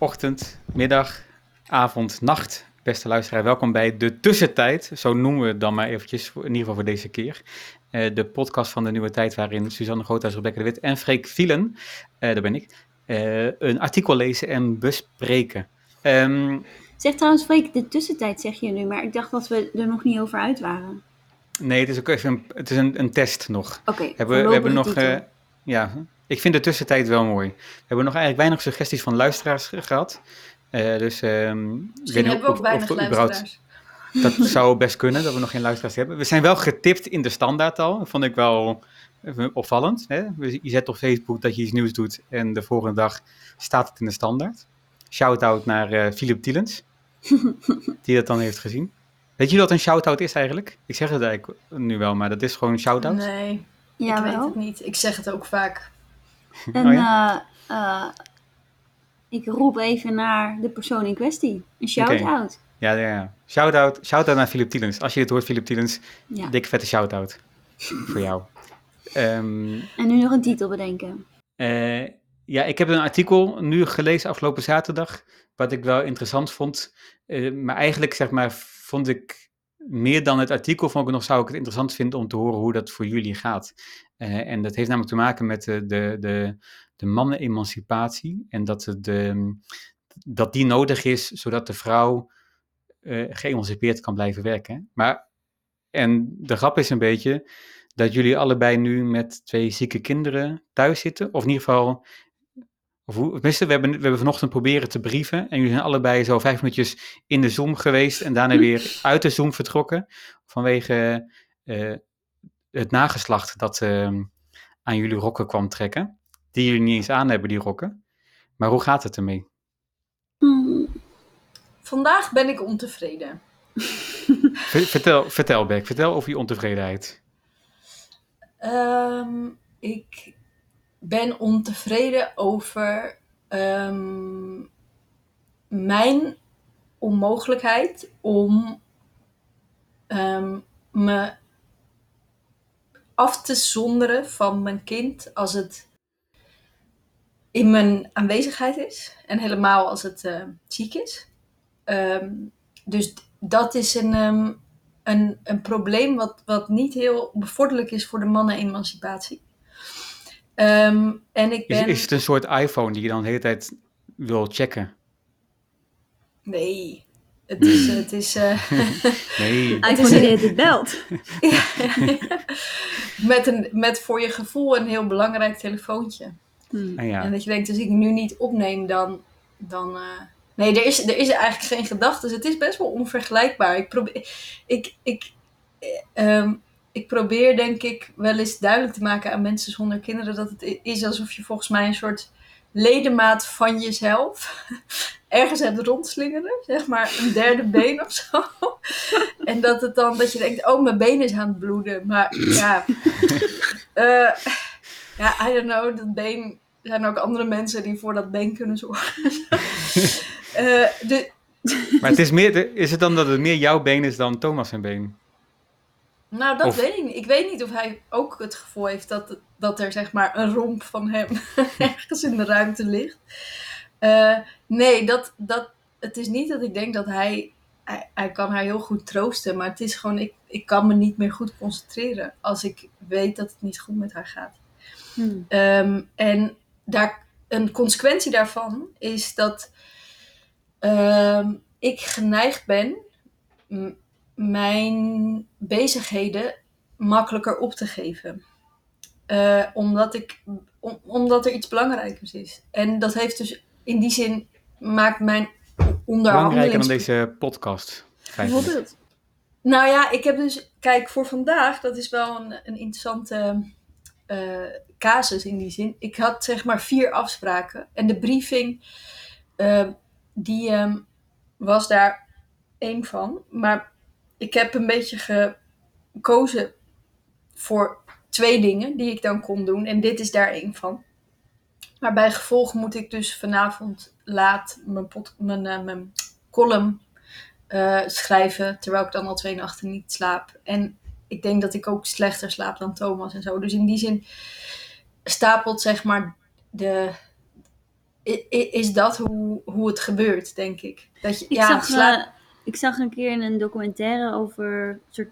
ochtend, middag, avond, nacht, beste luisteraar. Welkom bij De Tussentijd, zo noemen we het dan maar eventjes, in ieder geval voor deze keer. Uh, de podcast van de Nieuwe Tijd, waarin Suzanne Groothuis, Rebecca de Wit en Freek Vielen, uh, daar ben ik, uh, een artikel lezen en bespreken. Um, zeg trouwens, Freek, De Tussentijd zeg je nu, maar ik dacht dat we er nog niet over uit waren. Nee, het is ook even een, het is een, een test nog. Oké, okay, hebben, we hebben nog, ja, ik vind de tussentijd wel mooi. We hebben nog eigenlijk weinig suggesties van luisteraars gehad. Uh, dus um, Misschien hebben we ook weinig luisteraars. Dat zou best kunnen, dat we nog geen luisteraars hebben. We zijn wel getipt in de standaard al. Dat vond ik wel opvallend. Hè? Je zet op Facebook dat je iets nieuws doet en de volgende dag staat het in de standaard. Shout-out naar uh, Philip Tielens, die dat dan heeft gezien. Weet je wat een shout-out is eigenlijk? Ik zeg het eigenlijk nu wel, maar dat is gewoon een shout-out. Nee, ja, ik weet het niet. Ik zeg het ook vaak. En oh, ja? uh, uh, ik roep even naar de persoon in kwestie. Een shout-out. Ja, ja, ja. Shout-out, shout-out naar Philip Tielens. Als je dit hoort, Philip Tielens, ja. dikke vette shout-out voor jou. Um, en nu nog een titel bedenken. Uh, ja, ik heb een artikel nu gelezen afgelopen zaterdag, wat ik wel interessant vond. Maar eigenlijk, zeg maar, vond ik meer dan het artikel, vond ik nog, zou ik het interessant vinden om te horen hoe dat voor jullie gaat. Uh, en dat heeft namelijk te maken met de, de, de, de mannen-emancipatie. En dat, de, dat die nodig is, zodat de vrouw uh, geëmancipeerd kan blijven werken. Maar, en de grap is een beetje dat jullie allebei nu met twee zieke kinderen thuis zitten. Of in ieder geval of hoe, tenminste, we hebben, we hebben vanochtend proberen te brieven. En jullie zijn allebei zo vijf minuutjes in de Zoom geweest. En daarna weer uit de Zoom vertrokken. Vanwege uh, het nageslacht dat uh, aan jullie rokken kwam trekken. Die jullie niet eens aan hebben, die rokken. Maar hoe gaat het ermee? Vandaag ben ik ontevreden. vertel, vertel Beck, vertel over je ontevredenheid. Um, ik ben ontevreden over um, mijn onmogelijkheid om um, me af te zonderen van mijn kind als het in mijn aanwezigheid is. En helemaal als het uh, ziek is. Um, dus dat is een, een, een probleem wat, wat niet heel bevorderlijk is voor de mannen-emancipatie. Um, en ik ben... is, is het een soort iPhone die je dan de hele tijd wil checken? Nee, het is... Het is uh... nee. iPhone die het belt. met, een, met voor je gevoel een heel belangrijk telefoontje. Hmm. Ah, ja. En dat je denkt, als ik nu niet opneem, dan... dan uh... Nee, er is, er is eigenlijk geen gedachte. Dus het is best wel onvergelijkbaar. Ik probeer... Ik, ik, um, ik probeer denk ik wel eens duidelijk te maken aan mensen zonder kinderen dat het is alsof je volgens mij een soort ledemaat van jezelf ergens hebt rondslingeren, zeg maar een derde been of zo. En dat het dan dat je denkt, oh mijn been is aan het bloeden, maar ja, uh, ja, I don't know, dat been er zijn ook andere mensen die voor dat been kunnen zorgen. uh, de, maar het is, meer, is het dan dat het meer jouw been is dan Thomas zijn been? Nou, dat weet ik niet. Ik weet niet of hij ook het gevoel heeft dat, dat er zeg maar een romp van hem ergens in de ruimte ligt. Uh, nee, dat, dat, het is niet dat ik denk dat hij, hij, hij. kan haar heel goed troosten, maar het is gewoon. Ik, ik kan me niet meer goed concentreren als ik weet dat het niet goed met haar gaat. Hmm. Um, en daar, een consequentie daarvan is dat um, ik geneigd ben mijn bezigheden makkelijker op te geven. Uh, omdat, ik, om, omdat er iets belangrijkers is. En dat heeft dus in die zin maakt mijn onderhandelings... Belangrijker dan deze podcast. Bijvoorbeeld. Nou ja, ik heb dus... Kijk, voor vandaag, dat is wel een, een interessante uh, casus in die zin. Ik had zeg maar vier afspraken. En de briefing, uh, die um, was daar één van. Maar ik heb een beetje gekozen voor twee dingen die ik dan kon doen. En dit is daar één van. Maar bij gevolg moet ik dus vanavond laat mijn, pot, mijn, uh, mijn column uh, schrijven. Terwijl ik dan al twee nachten niet slaap. En ik denk dat ik ook slechter slaap dan Thomas en zo. Dus in die zin stapelt zeg maar de. is dat hoe, hoe het gebeurt, denk ik. Dat je, Ik, ja, zag, sla- eh, ik zag een keer in een documentaire over soort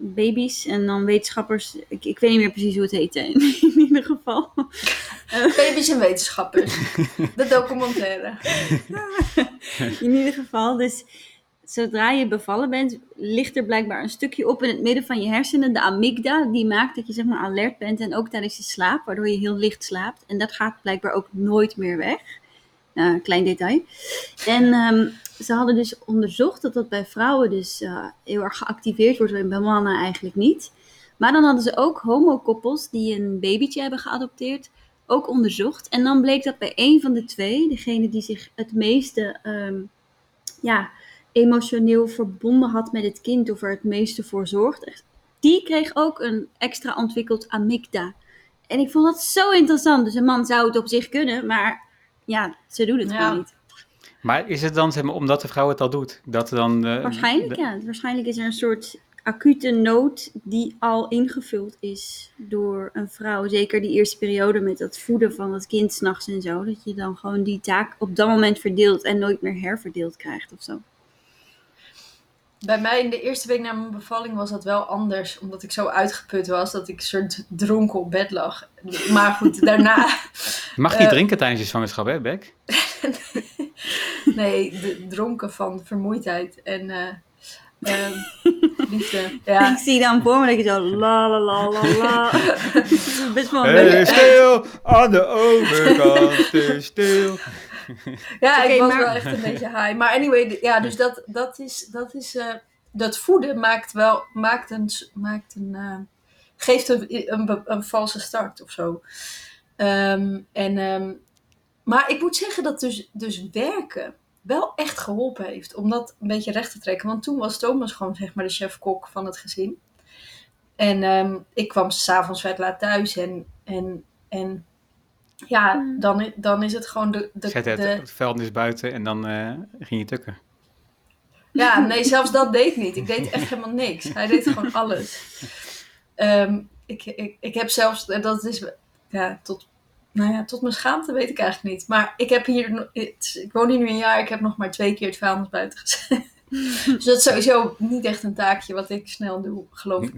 baby's en dan wetenschappers. Ik, ik weet niet meer precies hoe het heette. In ieder geval. baby's en wetenschappers. De documentaire. In ieder geval, dus zodra je bevallen bent, ligt er blijkbaar een stukje op in het midden van je hersenen, de amygdala, die maakt dat je zeg maar alert bent en ook tijdens je slaap, waardoor je heel licht slaapt. En dat gaat blijkbaar ook nooit meer weg. Klein detail. En ehm, ze hadden dus onderzocht dat dat bij vrouwen dus eh, heel erg geactiveerd wordt en bij mannen eigenlijk niet. Maar dan hadden ze ook homokoppels die een babytje hebben geadopteerd, ook onderzocht. En dan bleek dat bij één van de twee, degene die zich het meeste ehm, ja, emotioneel verbonden had met het kind of er het meeste voor zorgde, die kreeg ook een extra ontwikkeld amygdala. En ik vond dat zo interessant. Dus een man zou het op zich kunnen, maar ja, ze doen het Ja. gewoon niet. Maar is het dan zeg maar, omdat de vrouw het al doet? Dat er dan, eh, Waarschijnlijk, de- ja. Waarschijnlijk is er een soort acute nood die al ingevuld is door een vrouw. Zeker die eerste periode met het voeden van het kind s'nachts en zo. Dat je dan gewoon die taak op dat moment verdeelt en nooit meer herverdeeld krijgt of zo. Bij mij in de eerste week na mijn bevalling was dat wel anders. Omdat ik zo uitgeput was dat ik een soort dronken op bed lag. Maar goed, daarna... Je mag niet Eh, drinken tijdens je zwangerschap, hè, Beck? Nee, de, dronken van vermoeidheid en eh ehm, liefde. Ja. Ik zie dan voor me dat je zo la la la la best wel een Hey, beetje- stil aan de overkant, stil. Ja, ik was maar- wel echt een beetje high. Maar anyway, ja, dus dat, dat is, dat is, eh, dat voeden maakt wel, maakt een, maakt een, eh, geeft een, een valse start of zo. Ehm, en, ehm, maar ik moet zeggen dat dus, dus werken wel echt geholpen heeft om dat een beetje recht te trekken. Want toen was Thomas gewoon zeg maar de chef-kok van het gezin. En ehm, ik kwam s'avonds vet laat thuis en, en, en ja, Hmm. dan, dan is het gewoon de, de, Zet het, de, het vuilnis buiten en dan eh, ging je tukken. Ja, nee, zelfs dat deed ik niet. Ik deed echt helemaal niks. Hij deed gewoon alles. Ehm, ik, ik, ik heb zelfs, dat is, ja, tot, nou ja, tot mijn schaamte weet ik eigenlijk niet. Maar ik heb hier, ik woon hier nu een jaar, ik heb nog maar twee keer het vuilnis buiten gezet. dus dat is sowieso niet echt een taakje wat ik snel doe, geloof ik.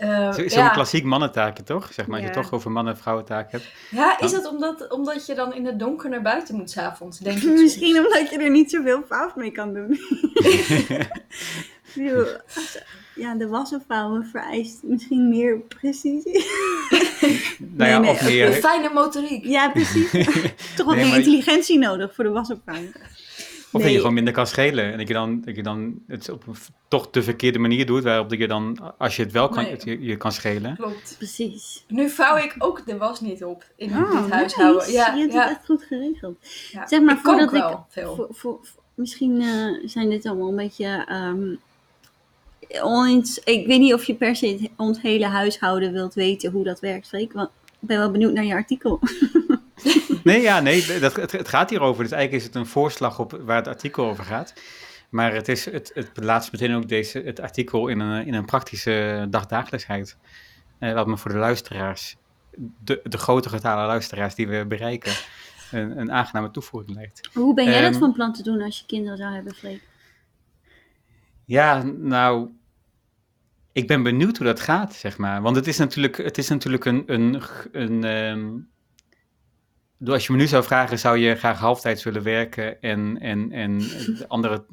Eh, Zo- Zo'n ja. klassiek mannentaakje, toch? Zeg maar, als je toch over mannen- en vrouwentaak hebt. ja, is dat omdat, omdat je dan in het donker naar buiten moet s'avonds, denk ik. Misschien omdat je er niet zoveel fout mee kan doen. Ja, de wasopvouwen vereist misschien meer precisie. Nou ja, nee, of oké. meer. Een fijne motoriek. Ja, precies. Toch wat Nee, meer intelligentie nodig voor de wasopvouwen. Of dat je gewoon minder kan schelen. En dat je dan, dat je dan het op een toch de verkeerde manier doet. Waarop dat je dan, als je het wel kan, Nee. het je, je kan schelen. Klopt. Precies. Nu vouw ik ook de was niet op in Oh, dit huishouden. nice. Ja, je hebt ja, het echt goed geregeld. ja. Zeg maar, ik voordat ik- wel veel. Voor, voor, voor- misschien eh, zijn dit allemaal een beetje... ehm, ons, ik weet niet of je per se het- ons hele huishouden wilt weten hoe dat werkt, Freek. Want ik ben wel benieuwd naar je artikel. Nee, ja, nee, dat, het, het gaat hierover. Dus eigenlijk is het een voorslag op waar het artikel over gaat. Maar het, is, het, het plaatst meteen ook deze, het artikel in een, in een praktische dagdagelijksheid. Eh, wat me voor de luisteraars, de, de grote getale luisteraars die we bereiken, een, een aangename toevoeging lijkt. Hoe ben jij dat Ehm, van plan te doen als je kinderen zou hebben, Freek? Ja, nou, ik ben benieuwd hoe dat gaat, zeg maar. Want het is natuurlijk, het is natuurlijk een, een, een ehm, door- als je me nu zou vragen, zou je graag halftijds willen werken en, en, en de andere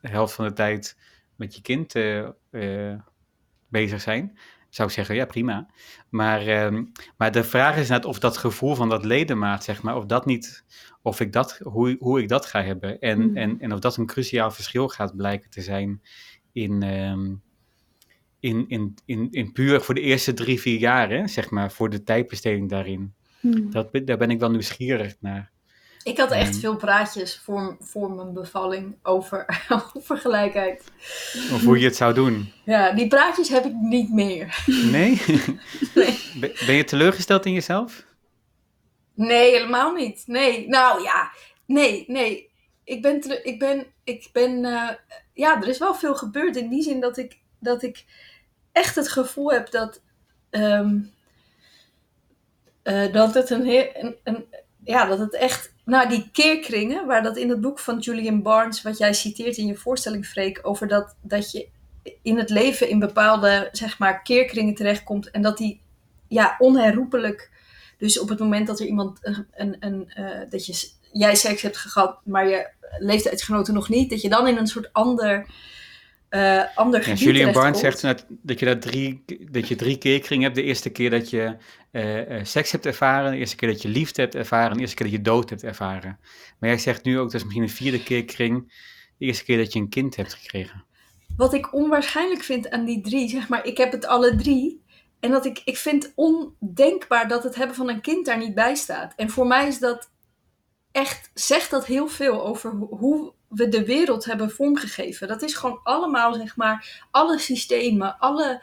helft van de tijd met je kind eh, eh, bezig zijn? Zou ik zeggen, ja, prima. Maar, ehm, maar de vraag is net of dat gevoel van dat ledemaat, zeg maar, of dat niet, of ik dat, hoe, hoe ik dat ga hebben. En, Mhm. en, en of dat een cruciaal verschil gaat blijken te zijn in, ehm, in, in, in, in puur voor de eerste drie, vier jaar, hè, zeg maar, voor de tijdbesteding daarin. Hmm. Dat, daar ben ik wel nieuwsgierig naar. Ik had echt veel praatjes voor, voor mijn bevalling over, over gelijkheid. Of hoe je het zou doen. Ja, die praatjes heb ik niet meer. Nee? Nee. Ben je teleurgesteld in jezelf? Nee, helemaal niet. Nee, nou ja, nee, nee. Ik ben, ik ben, ik ben, eh, ja, er is wel veel gebeurd in die zin dat ik, dat ik echt het gevoel heb dat, ehm, eh, dat het een, heel, een, ja, dat het echt, nou die keerkringen, waar dat in het boek van Julian Barnes, wat jij citeert in je voorstelling, Freek, over dat, dat je in het leven in bepaalde, zeg maar, keerkringen terechtkomt en dat die, ja, onherroepelijk, dus op het moment dat er iemand, een, een, een eh, dat je, jij seks hebt gehad, maar je leeftijdsgenoten nog niet, dat je dan in een soort ander uh, ander ja, gebied Julian Barnes zegt net dat je, dat, drie, dat je drie keerkringen hebt. De eerste keer dat je eh, eh, seks hebt ervaren, de eerste keer dat je liefde hebt ervaren, de eerste keer dat je dood hebt ervaren. Maar jij zegt nu ook, dat is misschien een vierde keerkring, de eerste keer dat je een kind hebt gekregen. Wat ik onwaarschijnlijk vind aan die drie, zeg maar, ik heb het alle drie. En dat ik, ik vind ondenkbaar dat het hebben van een kind daar niet bij staat. En voor mij is dat echt, zegt dat heel veel over ho- hoe we de wereld hebben vormgegeven. Dat is gewoon allemaal, zeg maar, alle systemen, alle,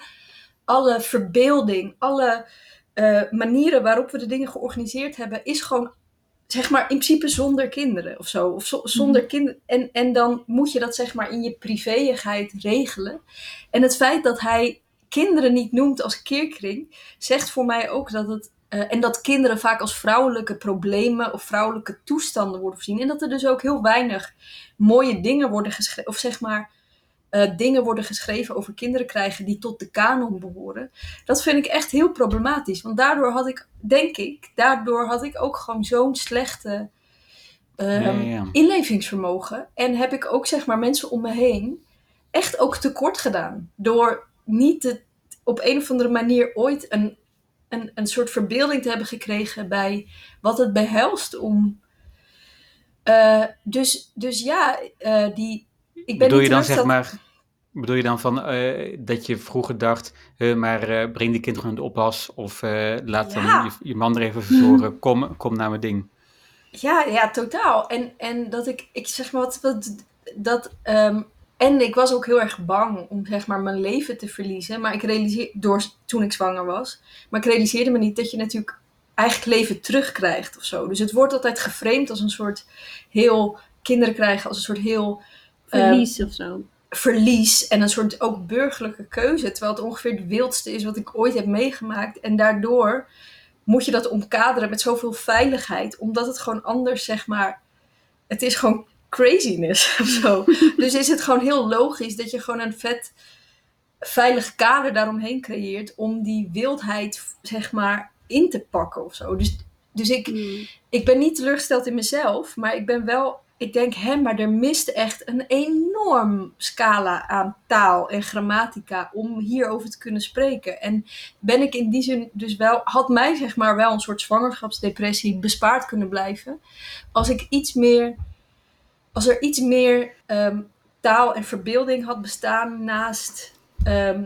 alle verbeelding, alle eh, manieren waarop we de dingen georganiseerd hebben, is gewoon, zeg maar, in principe zonder kinderen of zo. Of zo- zonder kinderen. En, en dan moet je dat, zeg maar, in je privéigheid regelen. En het feit dat hij kinderen niet noemt als keerkring, zegt voor mij ook dat het. Eh, en dat kinderen vaak als vrouwelijke problemen of vrouwelijke toestanden worden voorzien. En dat er dus ook heel weinig mooie dingen worden geschreven. Of zeg maar eh, dingen worden geschreven over kinderen krijgen die tot de kanon behoren. Dat vind ik echt heel problematisch. Want daardoor had ik, denk ik, daardoor had ik ook gewoon zo'n slechte ehm, Ja, ja, ja. inlevingsvermogen. En heb ik ook zeg maar mensen om me heen echt ook tekort gedaan. Door niet te, op een of andere manier ooit een, een, een soort verbeelding te hebben gekregen bij wat het behelst om. Eh, dus, dus ja, eh, die. Ik ben Bedoel niet je dan zeg maar, bedoel je dan van eh, dat je vroeger dacht, maar breng die kind gewoon in de oppas of laat Ja. dan je, je man er even verzorgen, kom, kom naar mijn ding. Ja, ja, totaal. En, en dat ik, ik zeg maar wat, wat dat, ehm, en ik was ook heel erg bang om zeg maar mijn leven te verliezen. Maar ik realiseerde, door, toen ik zwanger was, maar ik realiseerde me niet dat je natuurlijk eigenlijk leven terugkrijgt of zo. Dus het wordt altijd geframed als een soort heel, kinderen krijgen als een soort heel ehm, Verlies of zo. verlies en een soort ook burgerlijke keuze. Terwijl het ongeveer het wildste is wat ik ooit heb meegemaakt. En daardoor moet je dat omkaderen met zoveel veiligheid. Omdat het gewoon anders, zeg maar... Het is gewoon craziness of zo. dus is het gewoon heel logisch dat je gewoon een vet veilig kader daaromheen creëert... om die wildheid, zeg maar, in te pakken of zo. Dus, dus ik, Mm. ik ben niet teleurgesteld in mezelf, maar ik ben wel, ik denk, hè, maar er mist echt een enorm scala aan taal en grammatica om hierover te kunnen spreken. En ben ik in die zin dus wel, had mij zeg maar wel een soort zwangerschapsdepressie bespaard kunnen blijven, als ik iets meer, als er iets meer ehm, taal en verbeelding had bestaan naast ehm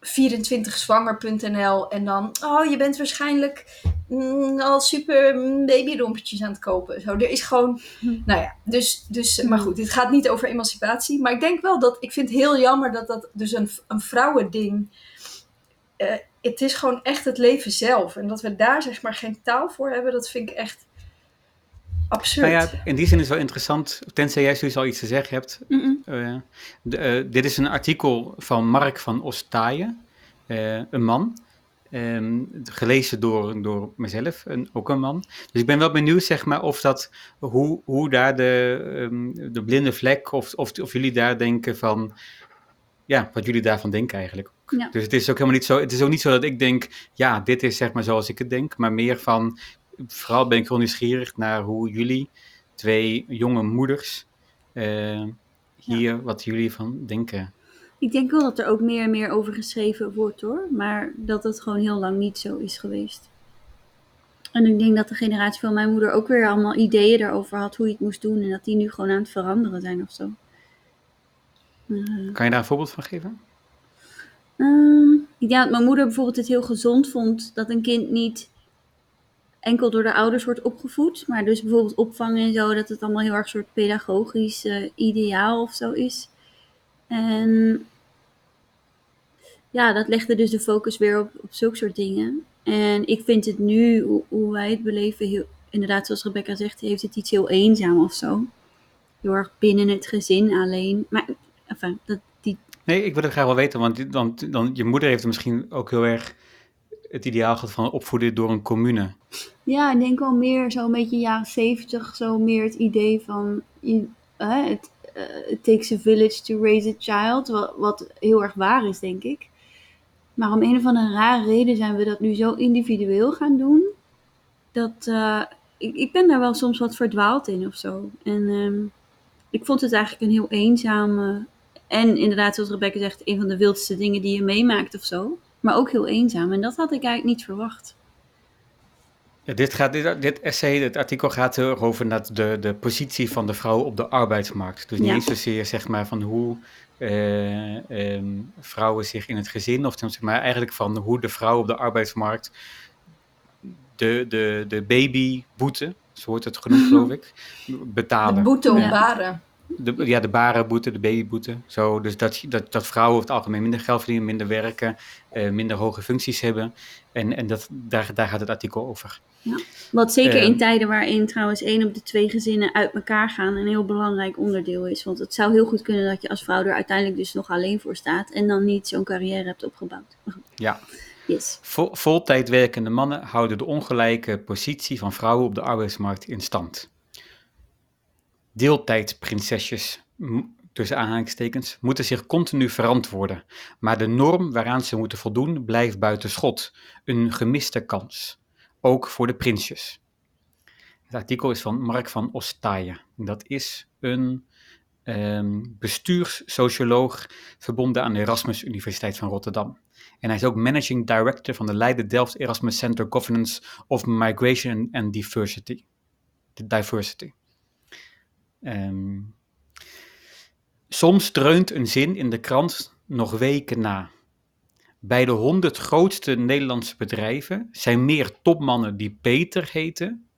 24zwanger.nl en dan, oh, je bent waarschijnlijk mm, al super mm, babyrompertjes aan het kopen. Zo, er is gewoon, nou ja, dus, dus, maar goed, dit gaat niet over emancipatie. Maar ik denk wel dat, ik vind het heel jammer dat dat dus een, een vrouwending, eh, het is gewoon echt het leven zelf. En dat we daar zeg maar geen taal voor hebben, dat vind ik echt absurd. Nou ja, in die zin is het wel interessant, tenzij jij sowieso al iets te zeggen hebt. Mm-mm. eh, de, dit is een artikel van Mark van Ostaaien, eh, een man. ehm, gelezen door, door mezelf, een, ook een man. Dus ik ben wel benieuwd, zeg maar, of dat, hoe, hoe daar de, ehm, de blinde vlek, of, of, of jullie daar denken van, ja, wat jullie daarvan denken eigenlijk. Ja. Dus het is ook helemaal niet zo, het is ook niet zo dat ik denk, ja, dit is zeg maar zoals ik het denk, maar meer van, vooral ben ik heel nieuwsgierig naar hoe jullie, twee jonge moeders, eh, hier, wat jullie van denken. Ik denk wel dat er ook meer en meer over geschreven wordt hoor. Maar dat het gewoon heel lang niet zo is geweest. En ik denk dat de generatie van mijn moeder ook weer allemaal ideeën daarover had hoe je het moest doen. En dat die nu gewoon aan het veranderen zijn of zo. Eh, Kan je daar een voorbeeld van geven? Ehm, ik denk dat mijn moeder bijvoorbeeld het heel gezond vond dat een kind niet enkel door de ouders wordt opgevoed, maar dus bijvoorbeeld opvang en zo, dat het allemaal heel erg soort pedagogisch eh, ideaal of zo is. En ja, dat legde dus de focus weer op, op zulke soort dingen. En ik vind het nu, hoe, wij het beleven, heel, inderdaad, zoals Rebecca zegt, heeft het iets heel eenzaam of zo. Heel erg binnen het gezin alleen. Maar, enfin, dat, die Nee, ik wil het graag wel weten, want, want dan, je moeder heeft het misschien ook heel erg het ideaal gehad van opvoeden door een commune. Ja, ik denk wel meer zo'n beetje jaren zeventig, zo meer het idee van het eh, it takes a village to raise a child, wat, wat heel erg waar is, denk ik. Maar om een of andere rare reden zijn we dat nu zo individueel gaan doen, dat eh, ik, ik ben daar wel soms wat verdwaald in of zo. En ehm, ik vond het eigenlijk een heel eenzame en inderdaad, zoals Rebecca zegt, een van de wildste dingen die je meemaakt of zo. Maar ook heel eenzaam. En dat had ik eigenlijk niet verwacht. Ja, dit, gaat, dit, dit essay, dit artikel gaat heel erg over dat de, de positie van de vrouw op de arbeidsmarkt. Dus niet Ja. eens zozeer zeg maar, van hoe eh, ehm, vrouwen zich in het gezin, of zeg maar eigenlijk van hoe de vrouw op de arbeidsmarkt de, de, de babyboete, zo wordt het genoemd geloof ik, betalen. De boete op Ja. baren. De, ja, de barenboete, de babyboete. Zo, dus dat, dat, dat vrouwen over het algemeen minder geld verdienen, minder werken, eh, minder hoge functies hebben. En, en dat, daar, daar gaat het artikel over. Wat zeker Eh. in tijden waarin trouwens één op de twee gezinnen uit elkaar gaan een heel belangrijk onderdeel is. Want het zou heel goed kunnen dat je als vrouw er uiteindelijk dus nog alleen voor staat en dan niet zo'n carrière hebt opgebouwd. Ja. Yes. Vol, voltijd werkende mannen houden de ongelijke positie van vrouwen op de arbeidsmarkt in stand. Deeltijdprinsesjes, tussen aanhalingstekens, moeten zich continu verantwoorden, maar de norm waaraan ze moeten voldoen blijft buiten schot. Een gemiste kans, ook voor de prinsjes. Het artikel is van Mark van Ostaaien. Dat is een ehm, bestuurssocioloog verbonden aan de Erasmus Universiteit van Rotterdam. En hij is ook managing director van de Leiden Delft Erasmus Center Governance of Migration and Diversity. De diversity. Ehm, soms dreunt een zin in de krant nog weken na. Bij de 100 grootste Nederlandse bedrijven zijn meer topmannen die Peter heten,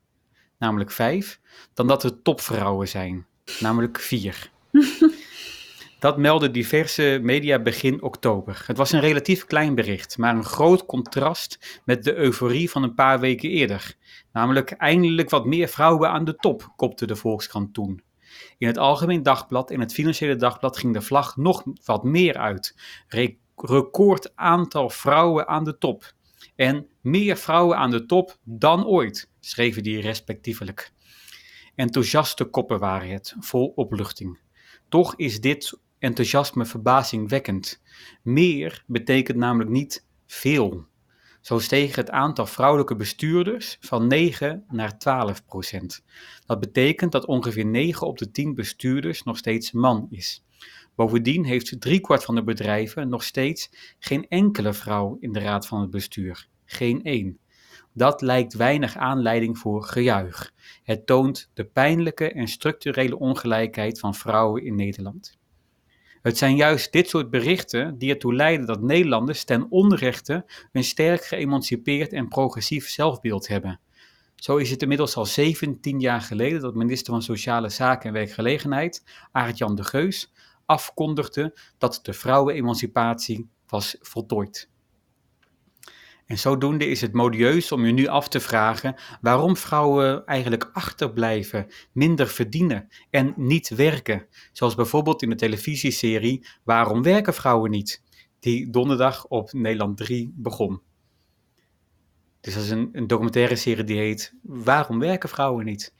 namelijk vijf, dan dat er topvrouwen zijn, namelijk vier. Dat meldden diverse media begin oktober. Het was een relatief klein bericht, maar een groot contrast met de euforie van een paar weken eerder. Namelijk eindelijk wat meer vrouwen aan de top, kopte de Volkskrant toen. In het Algemeen Dagblad en het Financiële Dagblad ging de vlag nog wat meer uit. Re- record aantal vrouwen aan de top. En meer vrouwen aan de top dan ooit, schreven die respectievelijk. Enthousiaste koppen waren het, vol opluchting. Toch is dit enthousiasme verbazingwekkend. Meer betekent namelijk niet veel. Zo steeg het aantal vrouwelijke bestuurders van 9 naar 12 procent. Dat betekent dat ongeveer 9 op de 10 bestuurders nog steeds man is. Bovendien heeft driekwart van de bedrijven nog steeds geen enkele vrouw in de raad van het bestuur. Geen één. Dat lijkt weinig aanleiding voor gejuich. Het toont de pijnlijke en structurele ongelijkheid van vrouwen in Nederland. Het zijn juist dit soort berichten die ertoe leiden dat Nederlanders ten onrechte een sterk geëmancipeerd en progressief zelfbeeld hebben. Zo is het inmiddels al 17 jaar geleden dat minister van Sociale Zaken en Werkgelegenheid, Aart-Jan de Geus, afkondigde dat de vrouwenemancipatie was voltooid. En zodoende is het modieus om je nu af te vragen waarom vrouwen eigenlijk achterblijven, minder verdienen en niet werken. Zoals bijvoorbeeld in de televisieserie Waarom werken vrouwen niet? Die donderdag op Nederland 3 begon. Dus dat is een, een documentaire serie die heet Waarom werken vrouwen niet?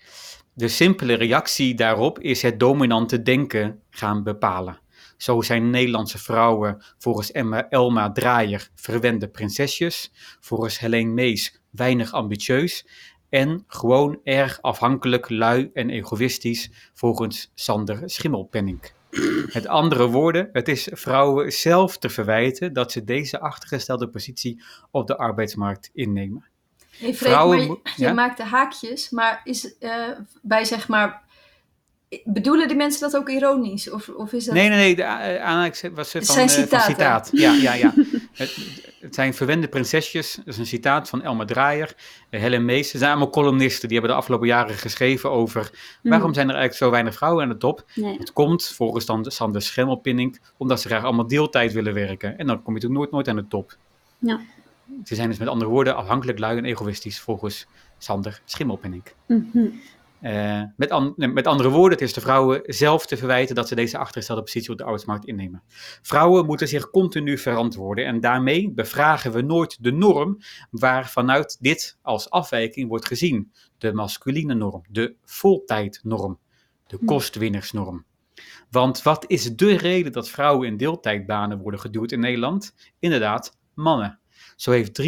De simpele reactie daarop is het dominante denken gaan bepalen. Zo zijn Nederlandse vrouwen volgens Emma, Elma Draaier verwende prinsesjes, volgens Helene Mees weinig ambitieus en gewoon erg afhankelijk, lui en egoïstisch volgens Sander Schimmelpenning. Met andere woorden, het is vrouwen zelf te verwijten dat ze deze achtergestelde positie op de arbeidsmarkt innemen. Hey Freek, Vrouwen maar je, mo- je ja? maakt de haakjes, maar is eh, bij zeg maar... Bedoelen die mensen dat ook ironisch? Of, of is dat... Nee, nee, nee, de eh, aanhaling was Het van, zijn eh, van citaat. Ja, ja, ja. het, het zijn verwende prinsesjes, dat is een citaat van Elma Draaier, eh, Helen Mees. Ze zijn allemaal columnisten, die hebben de afgelopen jaren geschreven over waarom zijn er eigenlijk zo weinig vrouwen aan de top. Nee. Het komt, volgens dan Sander Schemmelpinning, omdat ze graag allemaal deeltijd willen werken. En dan kom je natuurlijk nooit, nooit aan de top. Ja. Ze zijn dus met andere woorden afhankelijk, lui en egoïstisch, volgens Sander Schimmelpenning. Mhm. Eh, met, an- met andere woorden, het is de vrouwen zelf te verwijten dat ze deze achtergestelde positie op de arbeidsmarkt innemen. Vrouwen moeten zich continu verantwoorden en daarmee bevragen we nooit de norm waarvanuit dit als afwijking wordt gezien. De masculine norm, de voltijdnorm, de Hm. kostwinnersnorm. Want wat is de reden dat vrouwen in deeltijdbanen worden geduwd in Nederland? Inderdaad, mannen. Zo heeft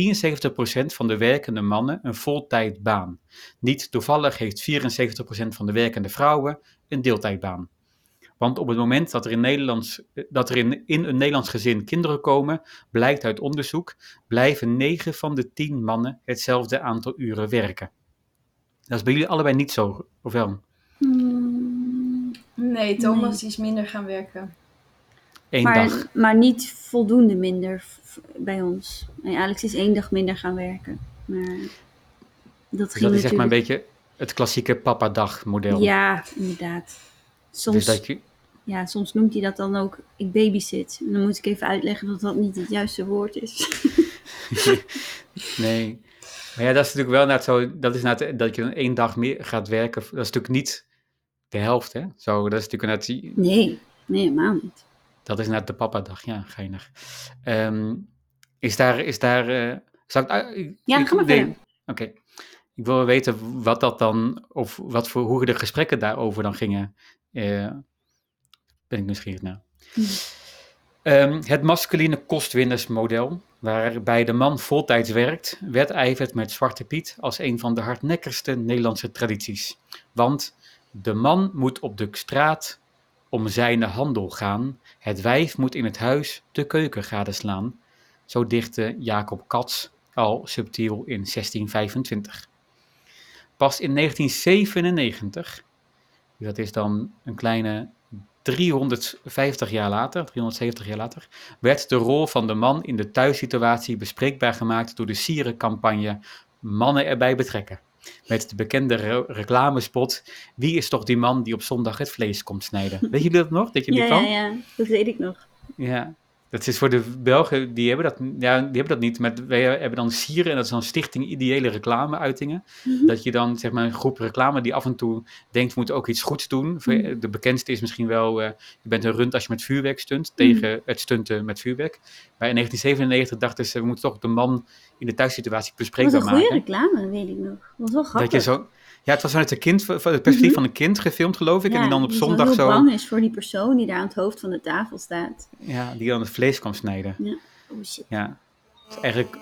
73% van de werkende mannen een voltijdbaan. Niet toevallig heeft 74% van de werkende vrouwen een deeltijdbaan. Want op het moment dat er in, Nederlands, dat er in, in een Nederlands gezin kinderen komen, blijkt uit onderzoek, blijven 9 van de 10 mannen hetzelfde aantal uren werken. Dat is bij jullie allebei niet zo, of wel? Hmm, Nee, Thomas Nee. is minder gaan werken. Eén maar, dag. maar niet voldoende minder bij ons. Nee, Alex is één dag minder gaan werken. Maar dat Dus ging dat is maar een beetje het klassieke papa-dag model. Ja, inderdaad. Soms, Dus dat je, ja, soms noemt hij dat dan ook, ik babysit. En dan moet ik even uitleggen dat dat niet het juiste woord is. nee. Maar ja, dat is natuurlijk wel net zo, dat is net dat je dan één dag meer gaat werken. Dat is natuurlijk niet de helft, hè? Zo, dat is natuurlijk net, Nee, nee, helemaal niet. Dat is net de papa-dag, ja, geinig. Ehm, is daar, is daar, eh, ik, Ja, ga maar verder. Oké. Ik wil weten wat dat dan, of wat voor, hoe de gesprekken daarover dan gingen. Eh, ben ik nieuwsgierig naar. Hm. Ehm, het masculine kostwinnersmodel, waarbij de man voltijds werkt, wedijvert met Zwarte Piet als een van de hardnekkigste Nederlandse tradities. Want de man moet op de straat om zijn handel gaan, het wijf moet in het huis de keuken gadeslaan. Zo dichtte Jacob Katz al subtiel in 1625. Pas in 1997, dat is dan een kleine 350 jaar later, 370 jaar later, werd de rol van de man in de thuissituatie bespreekbaar gemaakt door de sierencampagne Mannen erbij betrekken. Met de bekende re- reclamespot, wie is toch die man die op zondag het vlees komt snijden? Weet jullie dat nog, dat je die Ja, kwam? ja, ja, dat weet ik nog. Ja, dat is voor de Belgen, die hebben dat, ja, die hebben dat niet. Met, wij hebben dan Sieren, en dat is dan Stichting Ideële Reclameuitingen. Mhm. Dat je dan, zeg maar, een groep reclame die af en toe denkt, we moeten ook iets goeds doen. Mhm. De bekendste is misschien wel, eh, je bent een rund als je met vuurwerk stunt, Mhm. tegen het stunten met vuurwerk. Maar in 1997 dachten ze, we moeten toch de man in de thuissituatie Dat was bespreekbaar een goede maken. reclame, weet ik nog. Dat was wel grappig. Dat je zo, ja, het was vanuit de kind, van het perspectief Mhm. van een kind gefilmd, geloof ik. en die dan op die zondag heel zo, bang is voor die persoon die daar aan het hoofd van de tafel staat. ja, die dan het vlees kwam snijden. Oh shit. Ja, het is eigenlijk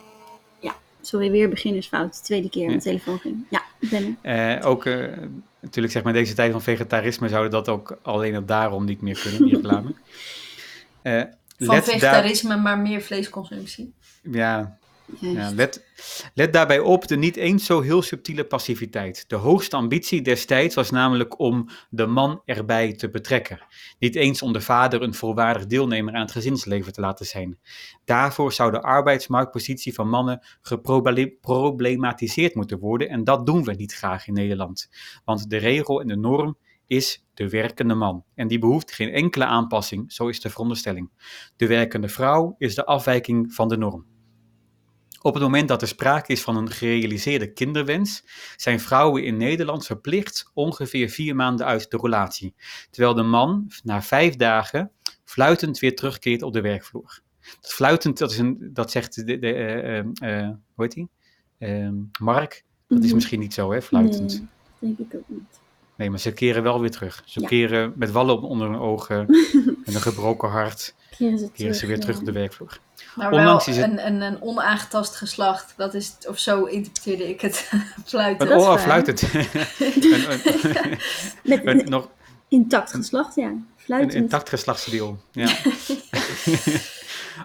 Sorry, weer beginnersfout. De tweede keer aan Ja. de telefoon ging. Ja, ik ben er. Eh, ook eh, natuurlijk, zeg maar, deze tijd van vegetarisme zouden dat ook alleen al daarom niet meer kunnen, die reclame. Eh, Van vegetarisme, maar meer vleesconsumptie. ja, ja, let, let daarbij op de niet eens zo heel subtiele passiviteit. De hoogste ambitie destijds was namelijk om de man erbij te betrekken. Niet eens om de vader een volwaardig deelnemer aan het gezinsleven te laten zijn. Daarvoor zou de arbeidsmarktpositie van mannen geproblematiseerd moeten worden en dat doen we niet graag in Nederland. Want de regel en de norm is de werkende man. En die behoeft geen enkele aanpassing, zo is de veronderstelling. De werkende vrouw is de afwijking van de norm. Op het moment dat er sprake is van een gerealiseerde kinderwens, zijn vrouwen in Nederland verplicht ongeveer vier maanden uit de relatie, terwijl de man na vijf dagen fluitend weer terugkeert op de werkvloer. Dat fluitend, dat, is een, dat zegt de, de, eh, eh, eh, hoe heet die? Ehm, Mark, dat is Mhm. misschien niet zo, hè, fluitend. Nee, dat denk ik ook niet. Nee, maar ze keren wel weer terug. Ze Ja. keren met wallen onder hun ogen en een gebroken hart, Keren ze, keren ze weer terug op de werkvloer. Maar Ondanks wel is het- een, een, een onaangetast geslacht. Dat is, of zo interpreteerde ik het. Fluiten. Een is oh, fluitend. een, een, Met een- een nog intact geslacht, ja. een Fluitend. intact geslachtsdeel. Ja.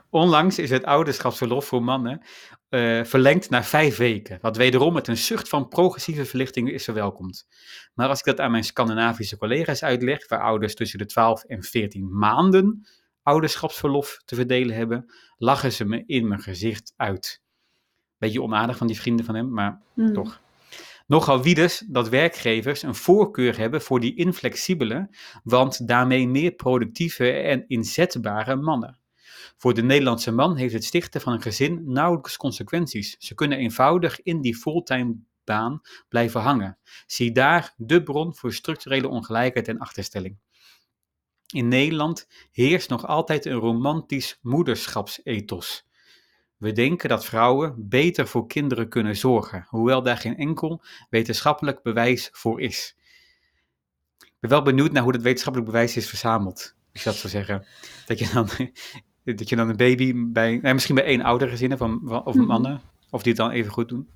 Onlangs is het ouderschapsverlof voor mannen eh, verlengd naar vijf weken. Wat wederom met een zucht van progressieve verlichting is verwelkomd. Maar als ik dat aan mijn Scandinavische collega's uitleg, waar ouders tussen de 12 en 14 maanden ouderschapsverlof te verdelen hebben, lachen ze me in mijn gezicht uit. Beetje onaardig van die vrienden van hem, maar Hmm. toch. Nogal wiedes dat werkgevers een voorkeur hebben voor die inflexibele, want daarmee meer productieve en inzetbare mannen. Voor de Nederlandse man heeft het stichten van een gezin nauwelijks consequenties. Ze kunnen eenvoudig in die fulltime topbaan blijven hangen. Zie daar de bron voor structurele ongelijkheid en achterstelling. In Nederland heerst nog altijd een romantisch moederschapsethos. We denken dat vrouwen beter voor kinderen kunnen zorgen, hoewel daar geen enkel wetenschappelijk bewijs voor is. Ik ben wel benieuwd naar hoe dat wetenschappelijk bewijs is verzameld, ik dat zo zeggen. Dat je dan, dat je dan een baby bij, nee, misschien bij één ouder gezinnen van, of Mhm. mannen, of die het dan even goed doen.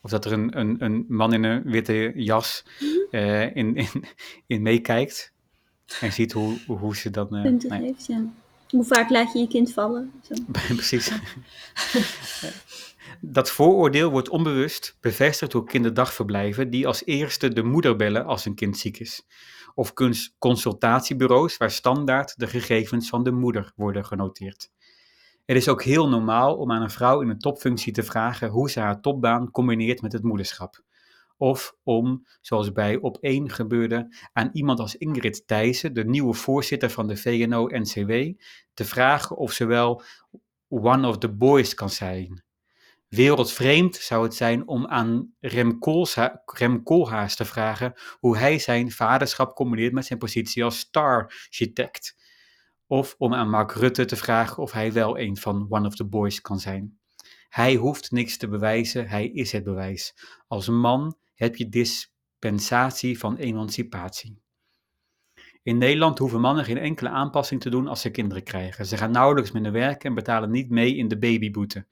Of dat er een, een, een man in een witte jas eh, in, in, in meekijkt en ziet hoe, hoe ze dan... eh, punten nee. ja. Hoe vaak laat je je kind vallen? Zo. Precies. Dat vooroordeel wordt onbewust bevestigd door kinderdagverblijven die als eerste de moeder bellen als een kind ziek is. Of consultatiebureaus waar standaard de gegevens van de moeder worden genoteerd. Het is ook heel normaal om aan een vrouw in een topfunctie te vragen hoe ze haar topbaan combineert met het moederschap. Of om, zoals bij op 1 gebeurde, aan iemand als Ingrid Thijssen, de nieuwe voorzitter van de VNO-NCW, te vragen of ze wel one of the boys kan zijn. Wereldvreemd zou het zijn om aan Rem, Rem Koolhaas te vragen hoe hij zijn vaderschap combineert met zijn positie als star-architect. Of om aan Mark Rutte te vragen of hij wel een van one of the boys kan zijn. Hij hoeft niks te bewijzen, hij is het bewijs. Als man heb je dispensatie van emancipatie. In Nederland hoeven mannen geen enkele aanpassing te doen als ze kinderen krijgen. Ze gaan nauwelijks minder werken en betalen niet mee in de babyboete.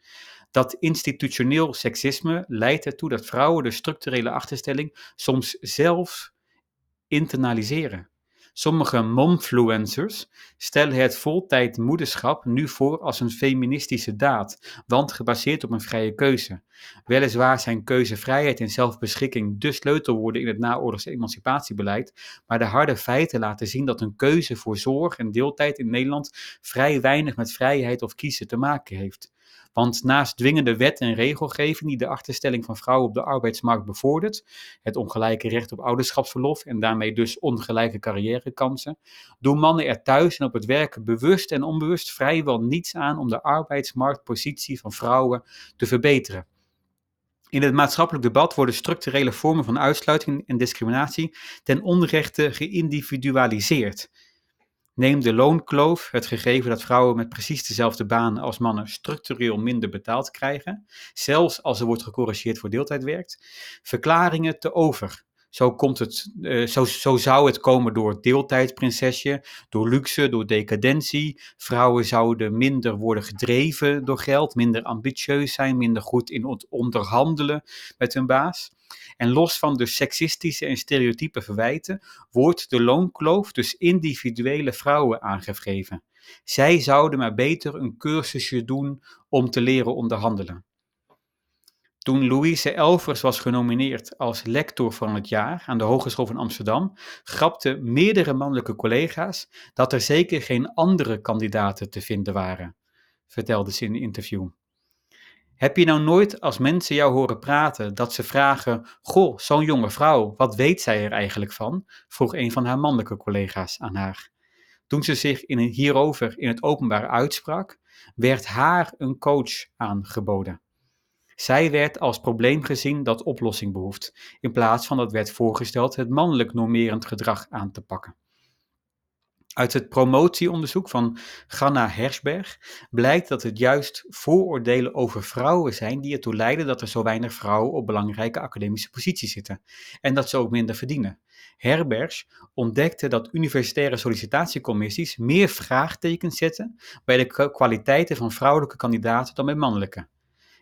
Dat institutioneel seksisme leidt ertoe dat vrouwen de structurele achterstelling soms zelf internaliseren. Sommige momfluencers stellen het voltijd moederschap nu voor als een feministische daad, want gebaseerd op een vrije keuze. Weliswaar zijn keuzevrijheid en zelfbeschikking de sleutelwoorden in het naoorlogse emancipatiebeleid, maar de harde feiten laten zien dat een keuze voor zorg en deeltijd in Nederland vrij weinig met vrijheid of kiezen te maken heeft. Want naast dwingende wet en regelgeving die de achterstelling van vrouwen op de arbeidsmarkt bevordert, het ongelijke recht op ouderschapsverlof en daarmee dus ongelijke carrièrekansen, doen mannen er thuis en op het werk bewust en onbewust vrijwel niets aan om de arbeidsmarktpositie van vrouwen te verbeteren. In het maatschappelijk debat worden structurele vormen van uitsluiting en discriminatie ten onrechte geïndividualiseerd. Neem de loonkloof, het gegeven dat vrouwen met precies dezelfde baan als mannen structureel minder betaald krijgen, zelfs als er wordt gecorrigeerd voor deeltijdwerk, verklaringen te over. Zo, komt het, uh, zo, zo zou het komen door deeltijdprinsesje, door luxe, door decadentie. Vrouwen zouden minder worden gedreven door geld, minder ambitieus zijn, minder goed in het onderhandelen met hun baas. En los van de seksistische en stereotype verwijten, wordt de loonkloof dus individuele vrouwen aangegeven. Zij zouden maar beter een cursusje doen om te leren onderhandelen. Toen Louise Elvers was genomineerd als lector van het jaar aan de Hogeschool van Amsterdam, grapten meerdere mannelijke collega's dat er zeker geen andere kandidaten te vinden waren, vertelde ze in een interview. Heb je nou nooit als mensen jou horen praten dat ze vragen: Goh, zo'n jonge vrouw, wat weet zij er eigenlijk van? vroeg een van haar mannelijke collega's aan haar. Toen ze zich in hierover in het openbaar uitsprak, werd haar een coach aangeboden. Zij werd als probleem gezien dat oplossing behoeft, in plaats van dat werd voorgesteld het mannelijk normerend gedrag aan te pakken. Uit het promotieonderzoek van Ganna Hersberg blijkt dat het juist vooroordelen over vrouwen zijn die ertoe leiden dat er zo weinig vrouwen op belangrijke academische posities zitten en dat ze ook minder verdienen. Herbergs ontdekte dat universitaire sollicitatiecommissies meer vraagtekens zetten bij de kwaliteiten van vrouwelijke kandidaten dan bij mannelijke.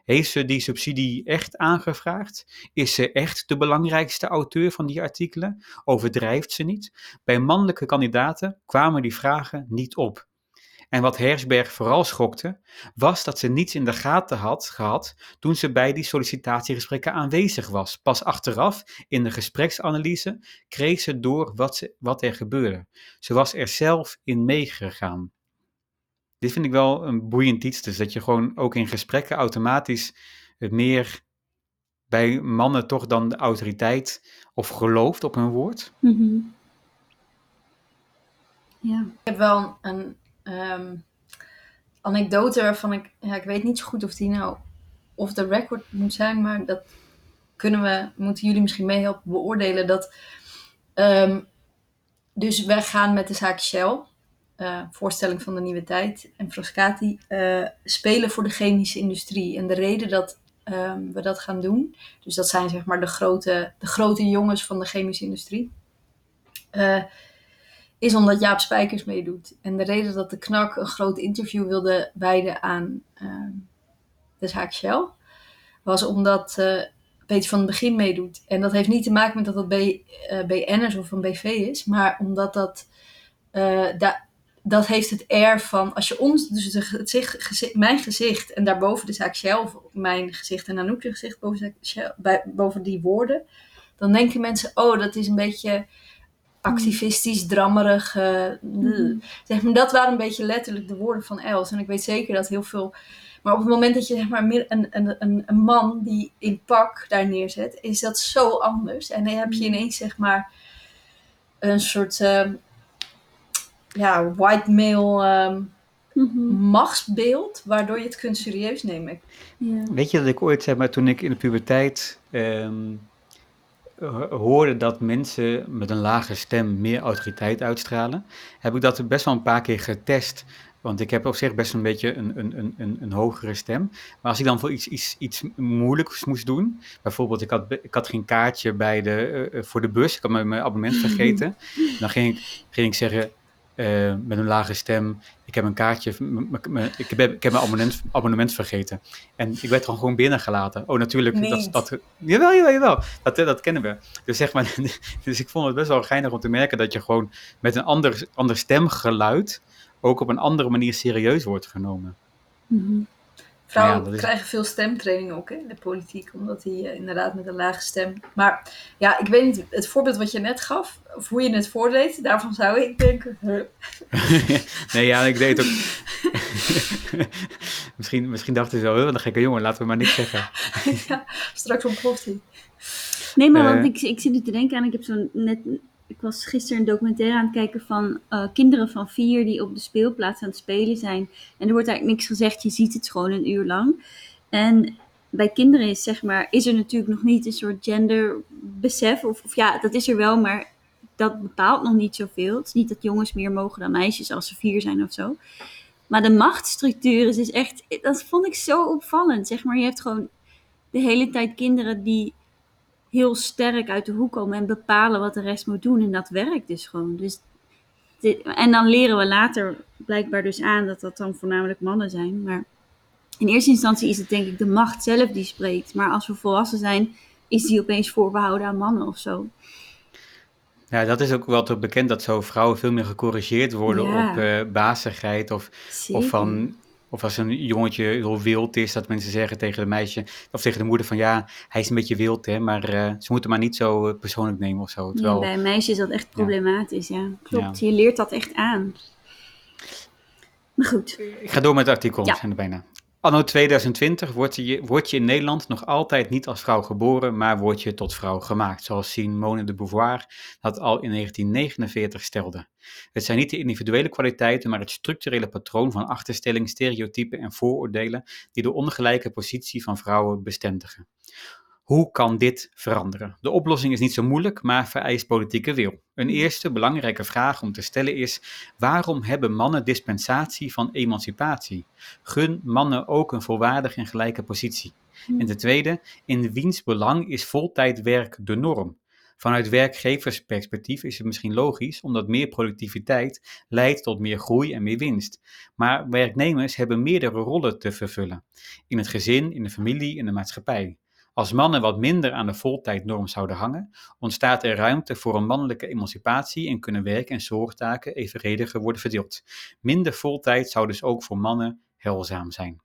Heeft ze die subsidie echt aangevraagd? Is ze echt de belangrijkste auteur van die artikelen? Overdrijft ze niet? Bij mannelijke kandidaten kwamen die vragen niet op. En wat Hersberg vooral schokte, was dat ze niets in de gaten had gehad toen ze bij die sollicitatiegesprekken aanwezig was. Pas achteraf, in de gespreksanalyse, kreeg ze door wat, wat er gebeurde. Ze was er zelf in meegegaan. Dit vind ik wel een boeiend iets, dus dat je gewoon ook in gesprekken automatisch het meer bij mannen toch dan de autoriteit of gelooft op hun woord. Mm -hmm. Ja. Ik heb wel een um, anekdote waarvan ik, ja, ik weet niet zo goed of die nou of de record moet zijn, maar dat kunnen we, moeten jullie misschien meehelpen beoordelen dat. ehm, dus wij gaan met de zaak Shell, eh, voorstelling van de nieuwe tijd, en Frascati eh, spelen voor de chemische industrie. En de reden dat ehm, we dat gaan doen, dus dat zijn zeg maar de grote, de grote jongens van de chemische industrie, eh, is omdat Jaap Spijkers meedoet. En de reden dat de KNAK een groot interview wilde wijden aan ehm, de zaak Shell, was omdat Peter van het Begin meedoet. En dat heeft niet te maken met dat dat B, BN'ers of een BV is, maar omdat dat, eh, da- dat heeft het air van, als je ons, dus het gezicht, gezi- mijn gezicht en daarboven de zaak of mijn gezicht en Anouk's gezicht boven, bij, boven die woorden, dan denken mensen, oh, dat is een beetje activistisch, drammerig. eh, Mhm. zeg maar, dat waren een beetje letterlijk de woorden van Els. En ik weet zeker dat heel veel. Maar op het moment dat je zeg maar, een, een, een, een man die in pak daar neerzet, is dat zo anders. En dan heb je ineens zeg maar een soort ehm, ja, white male ehm, Mhm. machtsbeeld, waardoor je het kunt serieus nemen. Ja. Weet je dat ik ooit, zeg maar, toen ik in de puberteit ehm, ho- hoorde dat mensen met een lage stem meer autoriteit uitstralen, heb ik dat best wel een paar keer getest. Want ik heb op zich best een beetje een, een, een, een, een hogere stem. Maar als ik dan voor iets, iets, iets moeilijks moest doen, bijvoorbeeld ik had, ik had geen kaartje bij de, eh, eh, voor de bus, ik had mijn, mijn abonnement vergeten, dan ging ik, ging ik zeggen eh, met een lage stem, ik heb een kaartje, ik heb, ik heb mijn abonnement, abonnement vergeten. En ik werd gewoon, gewoon binnengelaten. Oh, natuurlijk. Dat, Niet. dat, jawel, jawel, jawel. Dat, eh, dat kennen we. Dus, zeg maar, dus ik vond het best wel geinig om te merken dat je gewoon met een ander, ander stemgeluid ook op een andere manier serieus wordt genomen. Mhm. Vrouwen Ja, is- krijgen veel stemtraining ook hè, in de politiek, omdat die eh, inderdaad met een lage stem. Maar ja, ik weet niet, het voorbeeld wat je net gaf, of hoe je het voordeed, daarvan zou ik denken. huh. nee, ja, ik deed ook. misschien, misschien dachten ze wel, "Huh, wat een gekke jongen, laten we maar niks zeggen. ja, straks ontploft hij. Nee, maar Eh. want ik, ik zit nu te denken aan, ik heb zo'n net, ik was gisteren een documentaire aan het kijken van eh, kinderen van vier die op de speelplaats aan het spelen zijn. En er wordt eigenlijk niks gezegd, je ziet het gewoon een uur lang. En bij kinderen is, zeg maar, is er natuurlijk nog niet een soort genderbesef. Of, of ja, dat is er wel, maar dat bepaalt nog niet zoveel. Het is niet dat jongens meer mogen dan meisjes als ze vier zijn of zo. Maar de machtsstructuur is echt, dat vond ik zo opvallend. Zeg maar, je hebt gewoon de hele tijd kinderen die heel sterk uit de hoek komen en bepalen wat de rest moet doen. En dat werkt dus gewoon. Dus dit- en dan leren we later blijkbaar dus aan dat dat dan voornamelijk mannen zijn. Maar in eerste instantie is het denk ik de macht zelf die spreekt. Maar als we volwassen zijn, is die opeens voorbehouden aan mannen of zo. Ja, dat is ook wel toch bekend dat zo vrouwen veel meer gecorrigeerd worden Ja. op eh bazigheid of Zeker. Of, van, of als een jongetje heel wild is, dat mensen zeggen tegen de meisje of tegen de moeder van ja, hij is een beetje wild, hè, maar eh, ze moeten maar niet zo eh, persoonlijk nemen of zo. Ja, bij een meisje is dat echt problematisch, ja. Klopt, Ja. je leert dat echt aan. Maar goed, Ik ga door met het artikel, Ja. we zijn er bijna. Anno 2020 word je, word je in Nederland nog altijd niet als vrouw geboren, maar word je tot vrouw gemaakt, zoals Simone de Beauvoir dat al in 1949 stelde. Het zijn niet de individuele kwaliteiten, maar het structurele patroon van achterstelling, stereotypen en vooroordelen die de ongelijke positie van vrouwen bestendigen. Hoe kan dit veranderen? De oplossing is niet zo moeilijk, maar vereist politieke wil. Een eerste belangrijke vraag om te stellen is: waarom hebben mannen dispensatie van emancipatie? Gun mannen ook een volwaardige en gelijke positie. En de tweede, in wiens belang is voltijdwerk de norm? Vanuit werkgeversperspectief is het misschien logisch, omdat meer productiviteit leidt tot meer groei en meer winst. Maar werknemers hebben meerdere rollen te vervullen: in het gezin, in de familie, in de maatschappij. Als mannen wat minder aan de voltijdnorm zouden hangen, ontstaat er ruimte voor een mannelijke emancipatie en kunnen werk- en zorgtaken evenrediger worden verdeeld. Minder voltijd zou dus ook voor mannen heilzaam zijn.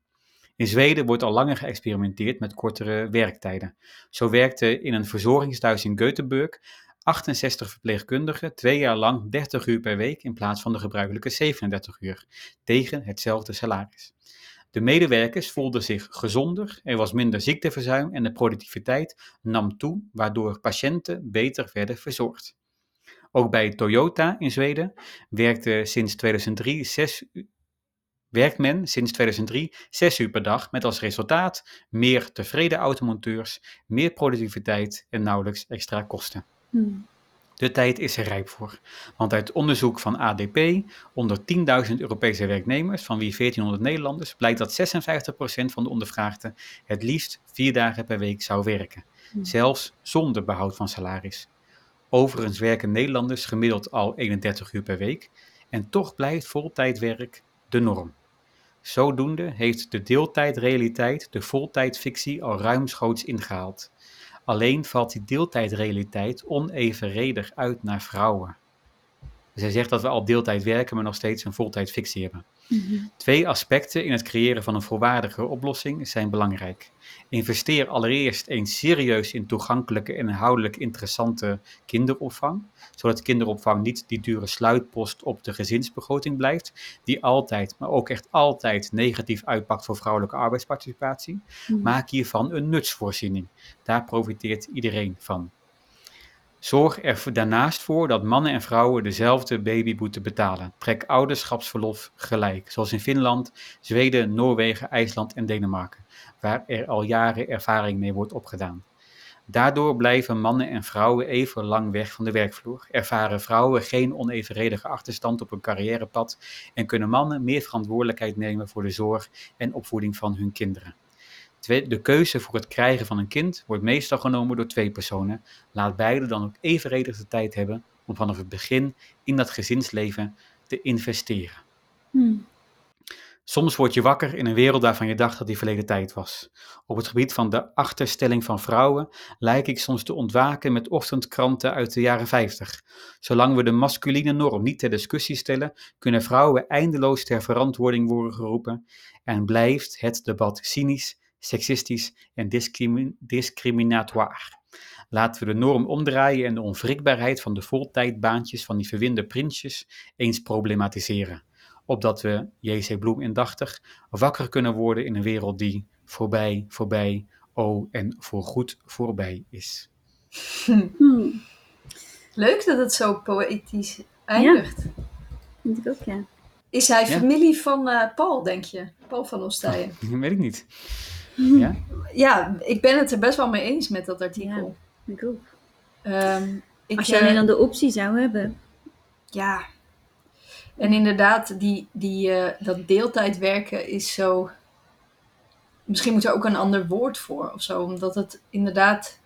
In Zweden wordt al langer geëxperimenteerd met kortere werktijden. Zo werkten in een verzorgingstehuis in Göteborg 68 verpleegkundigen twee jaar lang 30 uur per week in plaats van de gebruikelijke 37 uur, tegen hetzelfde salaris. De medewerkers voelden zich gezonder, er was minder ziekteverzuim en de productiviteit nam toe, waardoor patiënten beter werden verzorgd. Ook bij Toyota in Zweden werkten sinds 2003 zes, werkt men sinds 2003 zes uur per dag met als resultaat meer tevreden automonteurs, meer productiviteit en nauwelijks extra kosten. Hmm. De tijd is er rijp voor. Want uit onderzoek van ADP onder 10.000 Europese werknemers, van wie 1400 Nederlanders, blijkt dat 56% van de ondervraagden het liefst vier dagen per week zou werken. Hmm. Zelfs zonder behoud van salaris. Overigens werken Nederlanders gemiddeld al 31 uur per week. En toch blijft voltijdwerk de norm. Zodoende heeft de deeltijdrealiteit de voltijdfictie al ruimschoots ingehaald. Alleen valt die deeltijdrealiteit onevenredig uit naar vrouwen. Dus hij zegt dat we al deeltijd werken, maar nog steeds een voltijdfictie hebben. Mhm. Twee aspecten in het creëren van een volwaardige oplossing zijn belangrijk. Investeer allereerst eens serieus in toegankelijke en inhoudelijk interessante kinderopvang, zodat kinderopvang niet die dure sluitpost op de gezinsbegroting blijft, die altijd, maar ook echt altijd negatief uitpakt voor vrouwelijke arbeidsparticipatie. Mhm. Maak hiervan een nutsvoorziening. Daar profiteert iedereen van. Zorg er daarnaast voor dat mannen en vrouwen dezelfde babyboete betalen. Trek ouderschapsverlof gelijk, zoals in Finland, Zweden, Noorwegen, IJsland en Denemarken, waar er al jaren ervaring mee wordt opgedaan. Daardoor blijven mannen en vrouwen even lang weg van de werkvloer, ervaren vrouwen geen onevenredige achterstand op hun carrièrepad en kunnen mannen meer verantwoordelijkheid nemen voor de zorg en opvoeding van hun kinderen. De keuze voor het krijgen van een kind wordt meestal genomen door twee personen. Laat beide dan ook evenredig de tijd hebben om vanaf het begin in dat gezinsleven te investeren. Hmm. Soms word je wakker in een wereld waarvan je dacht dat die verleden tijd was. Op het gebied van de achterstelling van vrouwen lijk ik soms te ontwaken met ochtendkranten uit de jaren 50. Zolang we de masculine norm niet ter discussie stellen, kunnen vrouwen eindeloos ter verantwoording worden geroepen en blijft het debat cynisch, seksistisch en discrimi- discriminatoire. Laten we de norm omdraaien en de onwrikbaarheid van de voltijdbaantjes van die verwinde prinsjes eens problematiseren opdat we, J.C. Bloem indachtig, wakker kunnen worden in een wereld die voorbij, voorbij, oh en voorgoed voorbij is. Hmm. Leuk dat het zo poëtisch eindigt. Vind ik ook, ja. Is hij Ja. familie van eh, Paul, denk je? Paul van Ostijen. Weet ik niet. Ja? Ja, ik ben het er best wel mee eens met dat artikel. Ik ook. Ehm, ik, Als je eh, alleen dan de optie zou hebben. Ja. En inderdaad, die, die, eh, dat deeltijd werken is zo. Misschien moet er ook een ander woord voor of zo, omdat het inderdaad.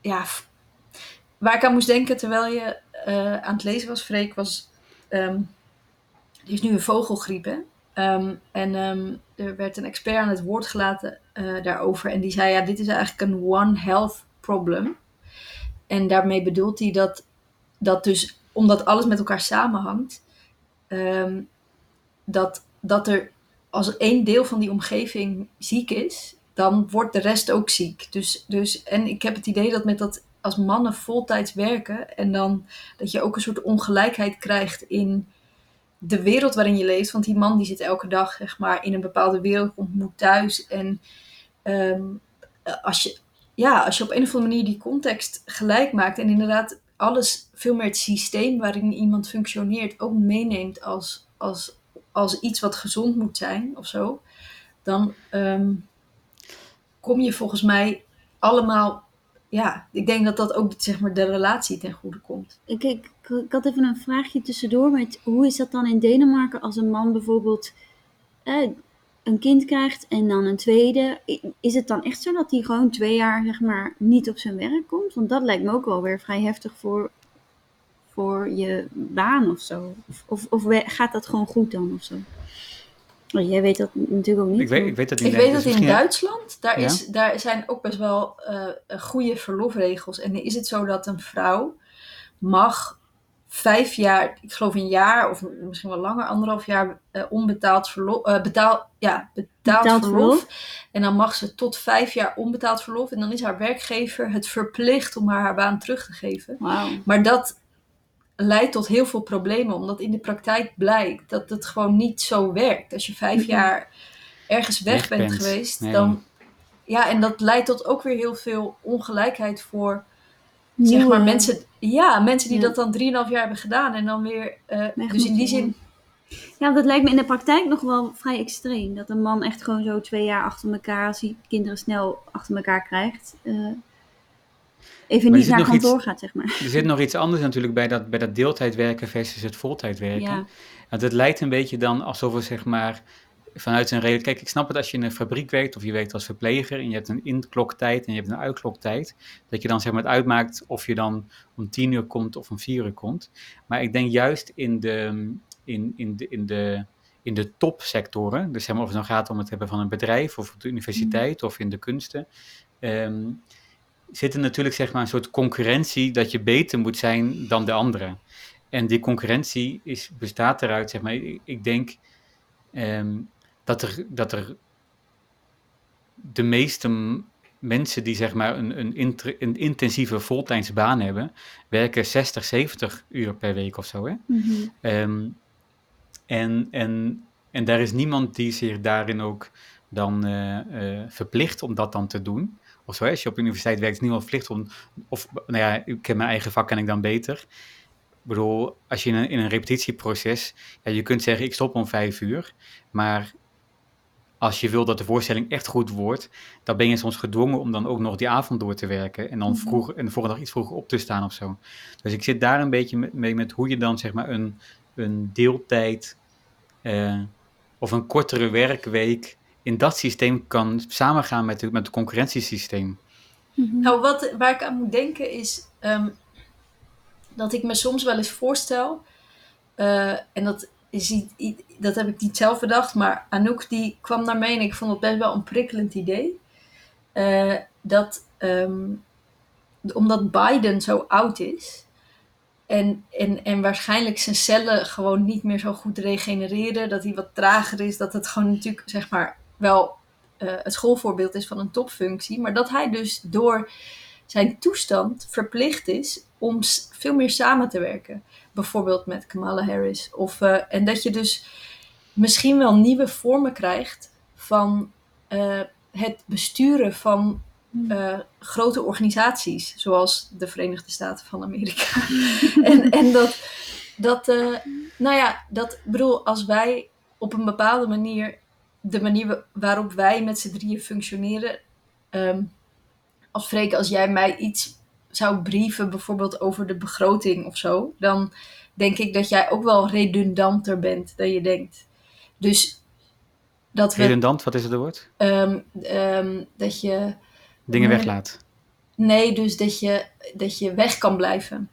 Ja. Waar ik aan moest denken terwijl je eh, aan het lezen was, Freek, was. ehm, er is nu een vogelgriep, hè? Ehm, en ehm, er werd een expert aan het woord gelaten eh, daarover. En die zei: Ja, dit is eigenlijk een One Health problem. En daarmee bedoelt hij dat, dat dus, omdat alles met elkaar samenhangt, ehm, dat, dat er als één deel van die omgeving ziek is, dan wordt de rest ook ziek. Dus, dus, en ik heb het idee dat met dat als mannen voltijds werken en dan dat je ook een soort ongelijkheid krijgt in de wereld waarin je leeft. Want die man die zit elke dag zeg maar, in een bepaalde wereld, komt moe thuis. En ehm, als, je, ja, als je op een of andere manier die context gelijk maakt en inderdaad alles veel meer het systeem waarin iemand functioneert ook meeneemt als, als, als iets wat gezond moet zijn of zo, dan ehm, kom je volgens mij allemaal. Ja, ik denk dat dat ook zeg maar, de relatie ten goede komt. Ik, ik, ik had even een vraagje tussendoor. Met, hoe is dat dan in Denemarken als een man bijvoorbeeld een kind krijgt en dan een tweede? Is het dan echt zo dat hij gewoon twee jaar zeg maar, niet op zijn werk komt? Want dat lijkt me ook wel weer vrij heftig voor, voor je baan of zo. Of, of, of gaat dat gewoon goed dan of zo? Oh, jij weet dat natuurlijk ook niet. Ik weet, ik weet dat niet. Ik nee, weet dus dat in Duitsland, daar, Ja? is, daar zijn ook best wel eh, goede verlofregels. En dan is het zo dat een vrouw mag vijf jaar, ik geloof een jaar of misschien wel langer, anderhalf jaar eh, onbetaald verlof, eh, betaal, ja, betaald, Betaald verlof. verlof. En dan mag ze tot vijf jaar onbetaald verlof. En dan is haar werkgever het verplicht om haar haar baan terug te geven. Wauw. Maar dat leidt tot heel veel problemen, omdat in de praktijk blijkt dat het gewoon niet zo werkt. Als je vijf Mhm. jaar ergens weg, Weg bent, bent. geweest, Nee. dan. Ja, en dat leidt tot ook weer heel veel ongelijkheid voor zeg maar mensen. Ja, mensen die Ja. dat dan drieënhalf jaar hebben gedaan en dan weer. eh, dus in die zin Ja, dat lijkt me in de praktijk nog wel vrij extreem. Dat een man echt gewoon zo twee jaar achter elkaar, als hij kinderen snel achter elkaar krijgt, uh, even niet naar kantoor iets- gaat, zeg maar. Er zit nog iets anders natuurlijk bij dat, bij dat deeltijd werken versus het voltijd werken. Ja. Want het lijkt een beetje dan alsof we zeg maar vanuit een reden. Kijk, ik snap het als je in een fabriek werkt of je werkt als verpleger en je hebt een inkloktijd en je hebt een uitkloktijd. Dat je dan zeg maar het uitmaakt of je dan om tien uur komt of om vier uur komt. Maar ik denk juist in de, in, in de, in de, in de topsectoren, dus zeg maar of het dan gaat om het hebben van een bedrijf of op de universiteit of in de kunsten. ehm, zit er natuurlijk zeg maar een soort concurrentie dat je beter moet zijn dan de anderen. En die concurrentie is, bestaat eruit, zeg maar, ik, ik denk ehm, dat, er, dat er de meeste mensen die zeg maar een, een, inter- een intensieve voltijdse baan hebben, werken 60, 70 uur per week of zo. Hè? Mhm. Ehm, en, en, en daar is niemand die zich daarin ook dan eh, eh, verplicht om dat dan te doen. Of zo, als je op de universiteit werkt, is niemand verplicht om. Of, nou ja, ik ken mijn eigen vak, ken ik dan beter. Ik bedoel, als je in een, in een repetitieproces, ja, je kunt zeggen, ik stop om vijf uur. Maar als je wil dat de voorstelling echt goed wordt, dan ben je soms gedwongen om dan ook nog die avond door te werken. En dan Mhm. vroeg, en de volgende dag iets vroeger op te staan of zo. Dus ik zit daar een beetje mee met hoe je dan zeg maar een, een deeltijd eh, of een kortere werkweek in dat systeem kan samengaan met, de, met het concurrentiesysteem. Mhm. Nou, wat, waar ik aan moet denken is ehm, dat ik me soms wel eens voorstel, eh, en dat, is dat heb ik niet zelf bedacht, maar Anouk die kwam naar mij en ik vond het best wel een prikkelend idee. Eh, dat ehm, omdat Biden zo oud is en, en, en waarschijnlijk zijn cellen gewoon niet meer zo goed regenereren, dat hij wat trager is, dat het gewoon natuurlijk zeg maar wel eh, het schoolvoorbeeld is van een topfunctie, maar dat hij dus door zijn toestand verplicht is om veel meer samen te werken. Bijvoorbeeld met Kamala Harris. Of, eh, en dat je dus misschien wel nieuwe vormen krijgt van eh, het besturen van eh, grote organisaties, zoals de Verenigde Staten van Amerika. en, en dat, dat nou ja, dat bedoel, als wij op een bepaalde manier, de manier wa- waarop wij met z'n drieën functioneren, ehm als Freek, als jij mij iets zou brieven, bijvoorbeeld over de begroting of zo, dan denk ik dat jij ook wel redundanter bent dan je denkt. Dus dat we, Redundant, wat is het woord? ehm, ehm, dat je, Dingen weglaat. nee, dus dat je, dat je weg kan blijven.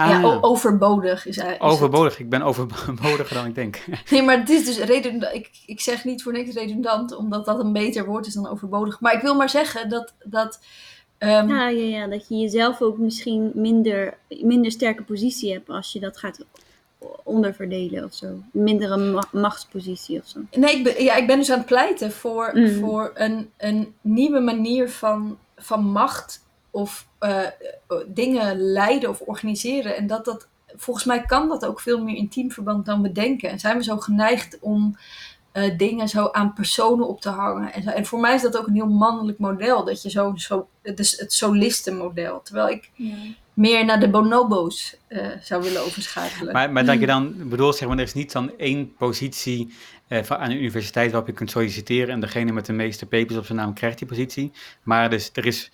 Ah, Ja, o- overbodig is eigenlijk. het. overbodig. Ik ben overbodiger dan ik denk. Nee, maar het is dus redundant. Ik, ik zeg niet voor niks redundant, omdat dat een beter woord is dan overbodig. Maar ik wil maar zeggen dat. dat ehm, Ja, ja, ja, dat je jezelf ook misschien minder, minder sterke positie hebt als je dat gaat onderverdelen of zo. Mindere ma- machtspositie of zo. Nee, ik ben, ja, ik ben dus aan het pleiten voor, Mm. voor een, een nieuwe manier van, van macht of eh, dingen leiden of organiseren. En dat dat, volgens mij kan dat ook veel meer in teamverband dan we denken. En zijn we zo geneigd om eh, dingen zo aan personen op te hangen. En, zo. en voor mij is dat ook een heel mannelijk model, dat je zo, zo dus het solistenmodel. Terwijl ik meer naar de bonobo's eh, zou willen overschakelen. Maar, maar dat je dan, bedoel, zeg maar, er is niet dan één positie eh, van- aan de universiteit waarop je kunt solliciteren en degene met de meeste papers op zijn naam krijgt die positie. Maar dus, er, is,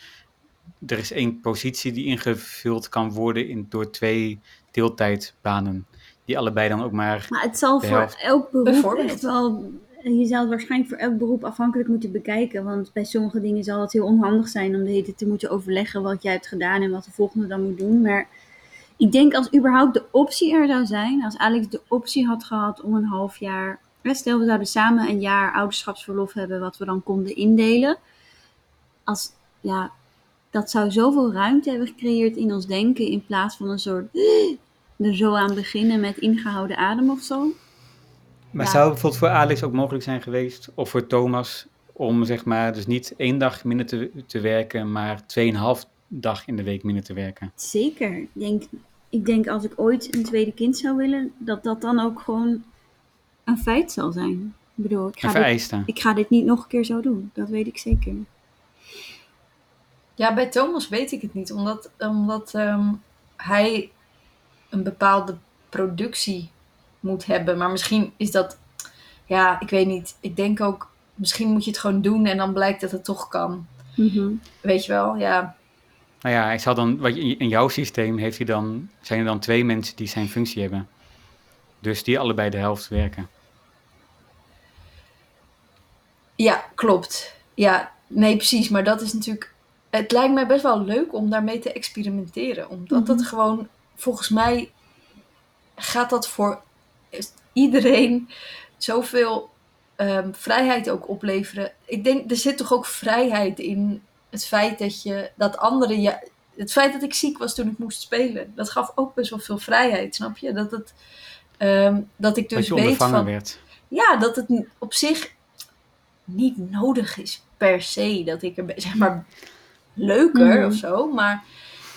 er is één positie die ingevuld kan worden in, door twee deeltijdbanen. Die allebei dan ook maar. Maar het zal voor elk beroep echt wel... Je zou het waarschijnlijk voor elk beroep afhankelijk moeten bekijken. Want bij sommige dingen zal het heel onhandig zijn om de hele tijd te moeten overleggen wat jij hebt gedaan en wat de volgende dan moet doen. Maar ik denk als überhaupt de optie er zou zijn, als Alex de optie had gehad om een half jaar, stel we zouden samen een jaar ouderschapsverlof hebben, wat we dan konden indelen. Als, ja, dat zou zoveel ruimte hebben gecreëerd in ons denken in plaats van een soort er zo aan beginnen met ingehouden adem of zo. Maar Ja. zou het bijvoorbeeld voor Alex ook mogelijk zijn geweest, of voor Thomas, om zeg maar, dus niet één dag minder te, te werken, maar tweeënhalf dag in de week minder te werken? Zeker. Ik denk, ik denk als ik ooit een tweede kind zou willen, dat dat dan ook gewoon een feit zal zijn. Ik bedoel, ik ga, dit, ik ga dit niet nog een keer zo doen. Dat weet ik zeker. Ja, bij Thomas weet ik het niet, omdat, omdat ehm, hij een bepaalde productie moet hebben. Maar misschien is dat, ja, ik weet niet. Ik denk ook, misschien moet je het gewoon doen en dan blijkt dat het toch kan. Mhm. Weet je wel, ja. Nou ja, hij zal dan, wat je- in jouw systeem heeft hij dan, zijn er dan twee mensen die zijn functie hebben. Dus die allebei de helft werken. Ja, klopt. Ja, nee, precies. Maar dat is natuurlijk. Het lijkt mij best wel leuk om daarmee te experimenteren. Omdat dat Mhm. gewoon, volgens mij, gaat dat voor iedereen zoveel ehm, vrijheid ook opleveren. Ik denk, er zit toch ook vrijheid in het feit dat je, dat anderen je. Het feit dat ik ziek was toen ik moest spelen, dat gaf ook best wel veel vrijheid, snap je? Dat, het, ehm, dat ik dat dus je weet van, werd. ja, dat het op zich niet nodig is per se dat ik er zeg maar leuker Mhm. of zo. Maar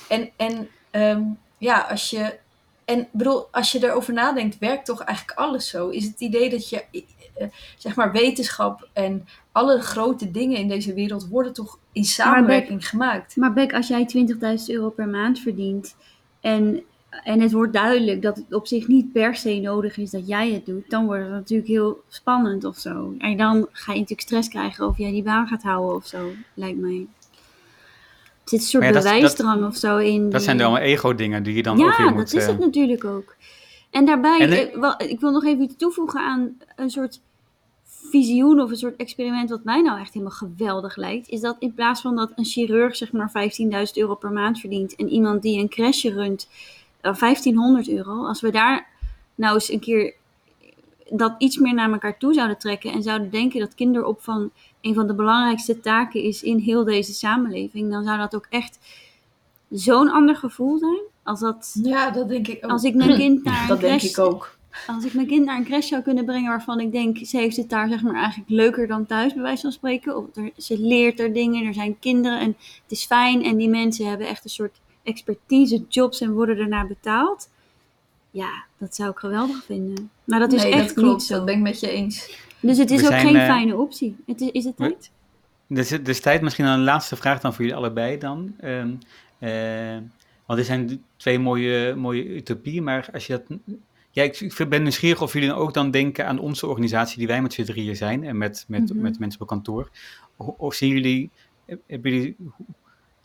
en, en ehm, ja, als je en bedoel, als je erover nadenkt, werkt toch eigenlijk alles zo? Is het idee dat je eh, zeg maar wetenschap en alle grote dingen in deze wereld worden toch in samenwerking gemaakt? Maar Beck, als jij 20.000 euro per maand verdient en, en het wordt duidelijk dat het op zich niet per se nodig is dat jij het doet, dan wordt het natuurlijk heel spannend of zo. En dan ga je natuurlijk stress krijgen of jij die baan gaat houden of zo, lijkt mij. Zit een soort ja, dat- bewijsdrang of zo in. Dat die- zijn dan allemaal ego-dingen die je dan ja, ook weer dat is eh, het natuurlijk ook. En daarbij, En, eh, wel, ik wil nog even iets toevoegen aan een soort visioen of een soort experiment wat mij nou echt helemaal geweldig lijkt. Is dat in plaats van dat een chirurg zeg maar 15.000 euro per maand verdient en iemand die een crèche runt eh, 1500 euro. Als we daar nou eens een keer dat iets meer naar elkaar toe zouden trekken en zouden denken dat kinderopvang een van de belangrijkste taken is in heel deze samenleving, dan zou dat ook echt zo'n ander gevoel zijn. Als, dat, Ja, dat denk ik ook. als ik mijn kind naar een dat denk crash ik ook. als ik mijn kind naar een crash zou kunnen brengen waarvan ik denk, ze heeft het daar zeg maar eigenlijk leuker dan thuis, bij wijze van spreken. Of er, ze leert er dingen, er zijn kinderen en het is fijn. En die mensen hebben echt een soort expertise, jobs en worden ernaar betaald. Ja, dat zou ik geweldig vinden. Maar dat is nee, echt dat klopt. niet zo. Dat ben ik met je eens. Dus het is We ook zijn, geen eh, fijne optie. Het is, is het tijd? Dus is tijd misschien een laatste vraag dan voor jullie allebei dan. Ehm, eh, want er zijn twee mooie, mooie utopieën, maar als je dat... Ja, ik, ik ben nieuwsgierig of jullie ook dan denken aan onze organisatie die wij met z'n drieën zijn en met, met, Mhm. met mensen op kantoor. Of zien jullie, hebben jullie, hebben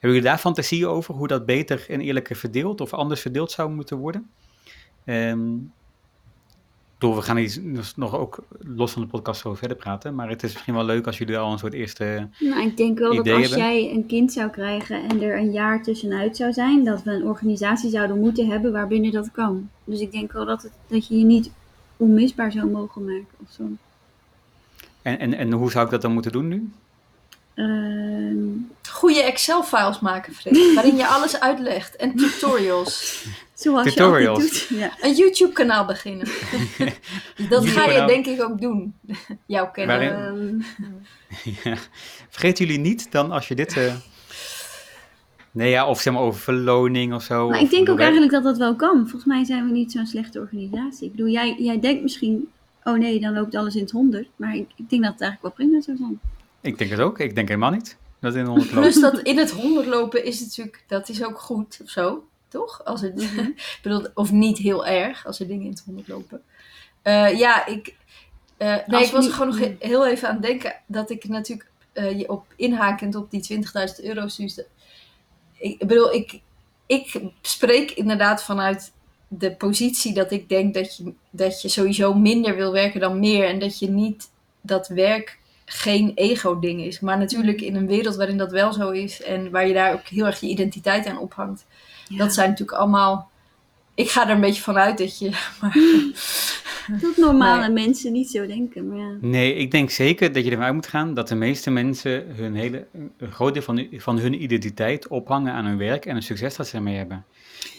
jullie daar fantasieën over hoe dat beter en eerlijker verdeeld of anders verdeeld zou moeten worden? Ehm, ik bedoel, we gaan hier dus nog ook los van de podcast zo verder praten, maar het is misschien wel leuk als jullie al een soort eerste... Nou, ik denk wel dat als hebben? jij een kind zou krijgen en er een jaar tussenuit zou zijn, dat we een organisatie zouden moeten hebben waarbinnen dat kan. Dus ik denk wel dat, het, dat je je niet onmisbaar zou mogen maken of zo. En, en, en hoe zou ik dat dan moeten doen nu? Ehm, Goede Excel-files maken, Freek, waarin je alles uitlegt. En tutorials. zoals Tutorials. je altijd doet. Ja. Een YouTube-kanaal beginnen. dat ga je denk ik ook doen. Jouw kennen. Waarin- Ja. Vergeet jullie niet dan als je dit... eh, Nee, ja, of zeg maar over verloning of zo. maar of- ik denk ook wij- eigenlijk dat dat wel kan. Volgens mij zijn we niet zo'n slechte organisatie. Ik bedoel, jij, jij denkt misschien, oh nee, dan loopt alles in het honderd. Maar ik, ik denk dat het eigenlijk wel prima zou zijn. Ik denk het ook. Ik denk helemaal niet dat het in de honderd loopt. Plus dat in het honderd lopen is natuurlijk, dat is ook goed of zo, toch? Als het, ik bedoel, of niet heel erg als er dingen in het honderd lopen. Eh, ja, ik, eh, nee, ik was er gewoon nog he- heel even aan het denken dat ik natuurlijk eh, je op inhakend op die 20.000 euro's. Dus de- ik bedoel, ik, ik spreek inderdaad vanuit de positie dat ik denk dat je, dat je sowieso minder wil werken dan meer. En dat je niet dat werk geen ego-ding is. Maar natuurlijk in een wereld waarin dat wel zo is en waar je daar ook heel erg je identiteit aan ophangt. Ja. Dat zijn natuurlijk allemaal. Ik ga er een beetje vanuit dat je. Maar, Dat normale Nee. mensen niet zo denken. Maar ja. Nee, ik denk zeker dat je ervan uit moet gaan dat de meeste mensen hun hele, een groot deel van, hun- van hun identiteit ophangen aan hun werk en een succes dat ze ermee hebben.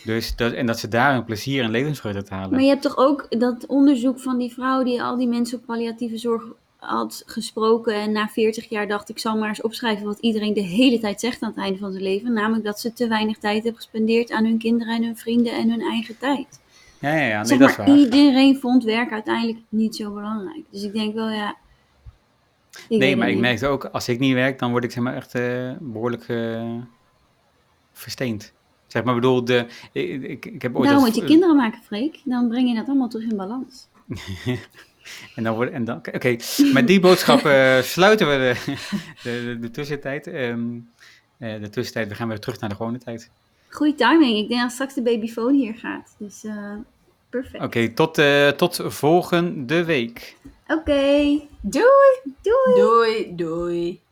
Dus dat, en dat ze daar een plezier en levensvreugde uit halen. Maar je hebt toch ook dat onderzoek van die vrouw die al die mensen op palliatieve zorg had gesproken. En na 40 jaar dacht ik zal maar eens opschrijven wat iedereen de hele tijd zegt aan het einde van zijn leven. Namelijk dat ze te weinig tijd hebben gespendeerd aan hun kinderen en hun vrienden en hun eigen tijd. Ja, ja, ja nee, zeg dat is maar, iedereen vond werk uiteindelijk niet zo belangrijk. Dus ik denk wel, ja. Nee, maar ik merkte ook, als ik niet werk, dan word ik zeg maar echt eh, behoorlijk eh, versteend. Zeg maar, bedoel, de, ik, ik, ik heb ooit... Als- moet je kinderen maken, Freek. Dan breng je dat allemaal terug in balans. en dan wordt, en dan, oké, met die boodschap eh, sluiten we de, de, de, de tussentijd. Ehm, eh, de tussentijd, we gaan weer terug naar de gewone tijd. Goeie timing. Ik denk dat straks de babyfoon hier gaat. Dus eh, perfect. Oké, tot, eh, tot volgende week. Oké. Doei! Doei. Doei, doei.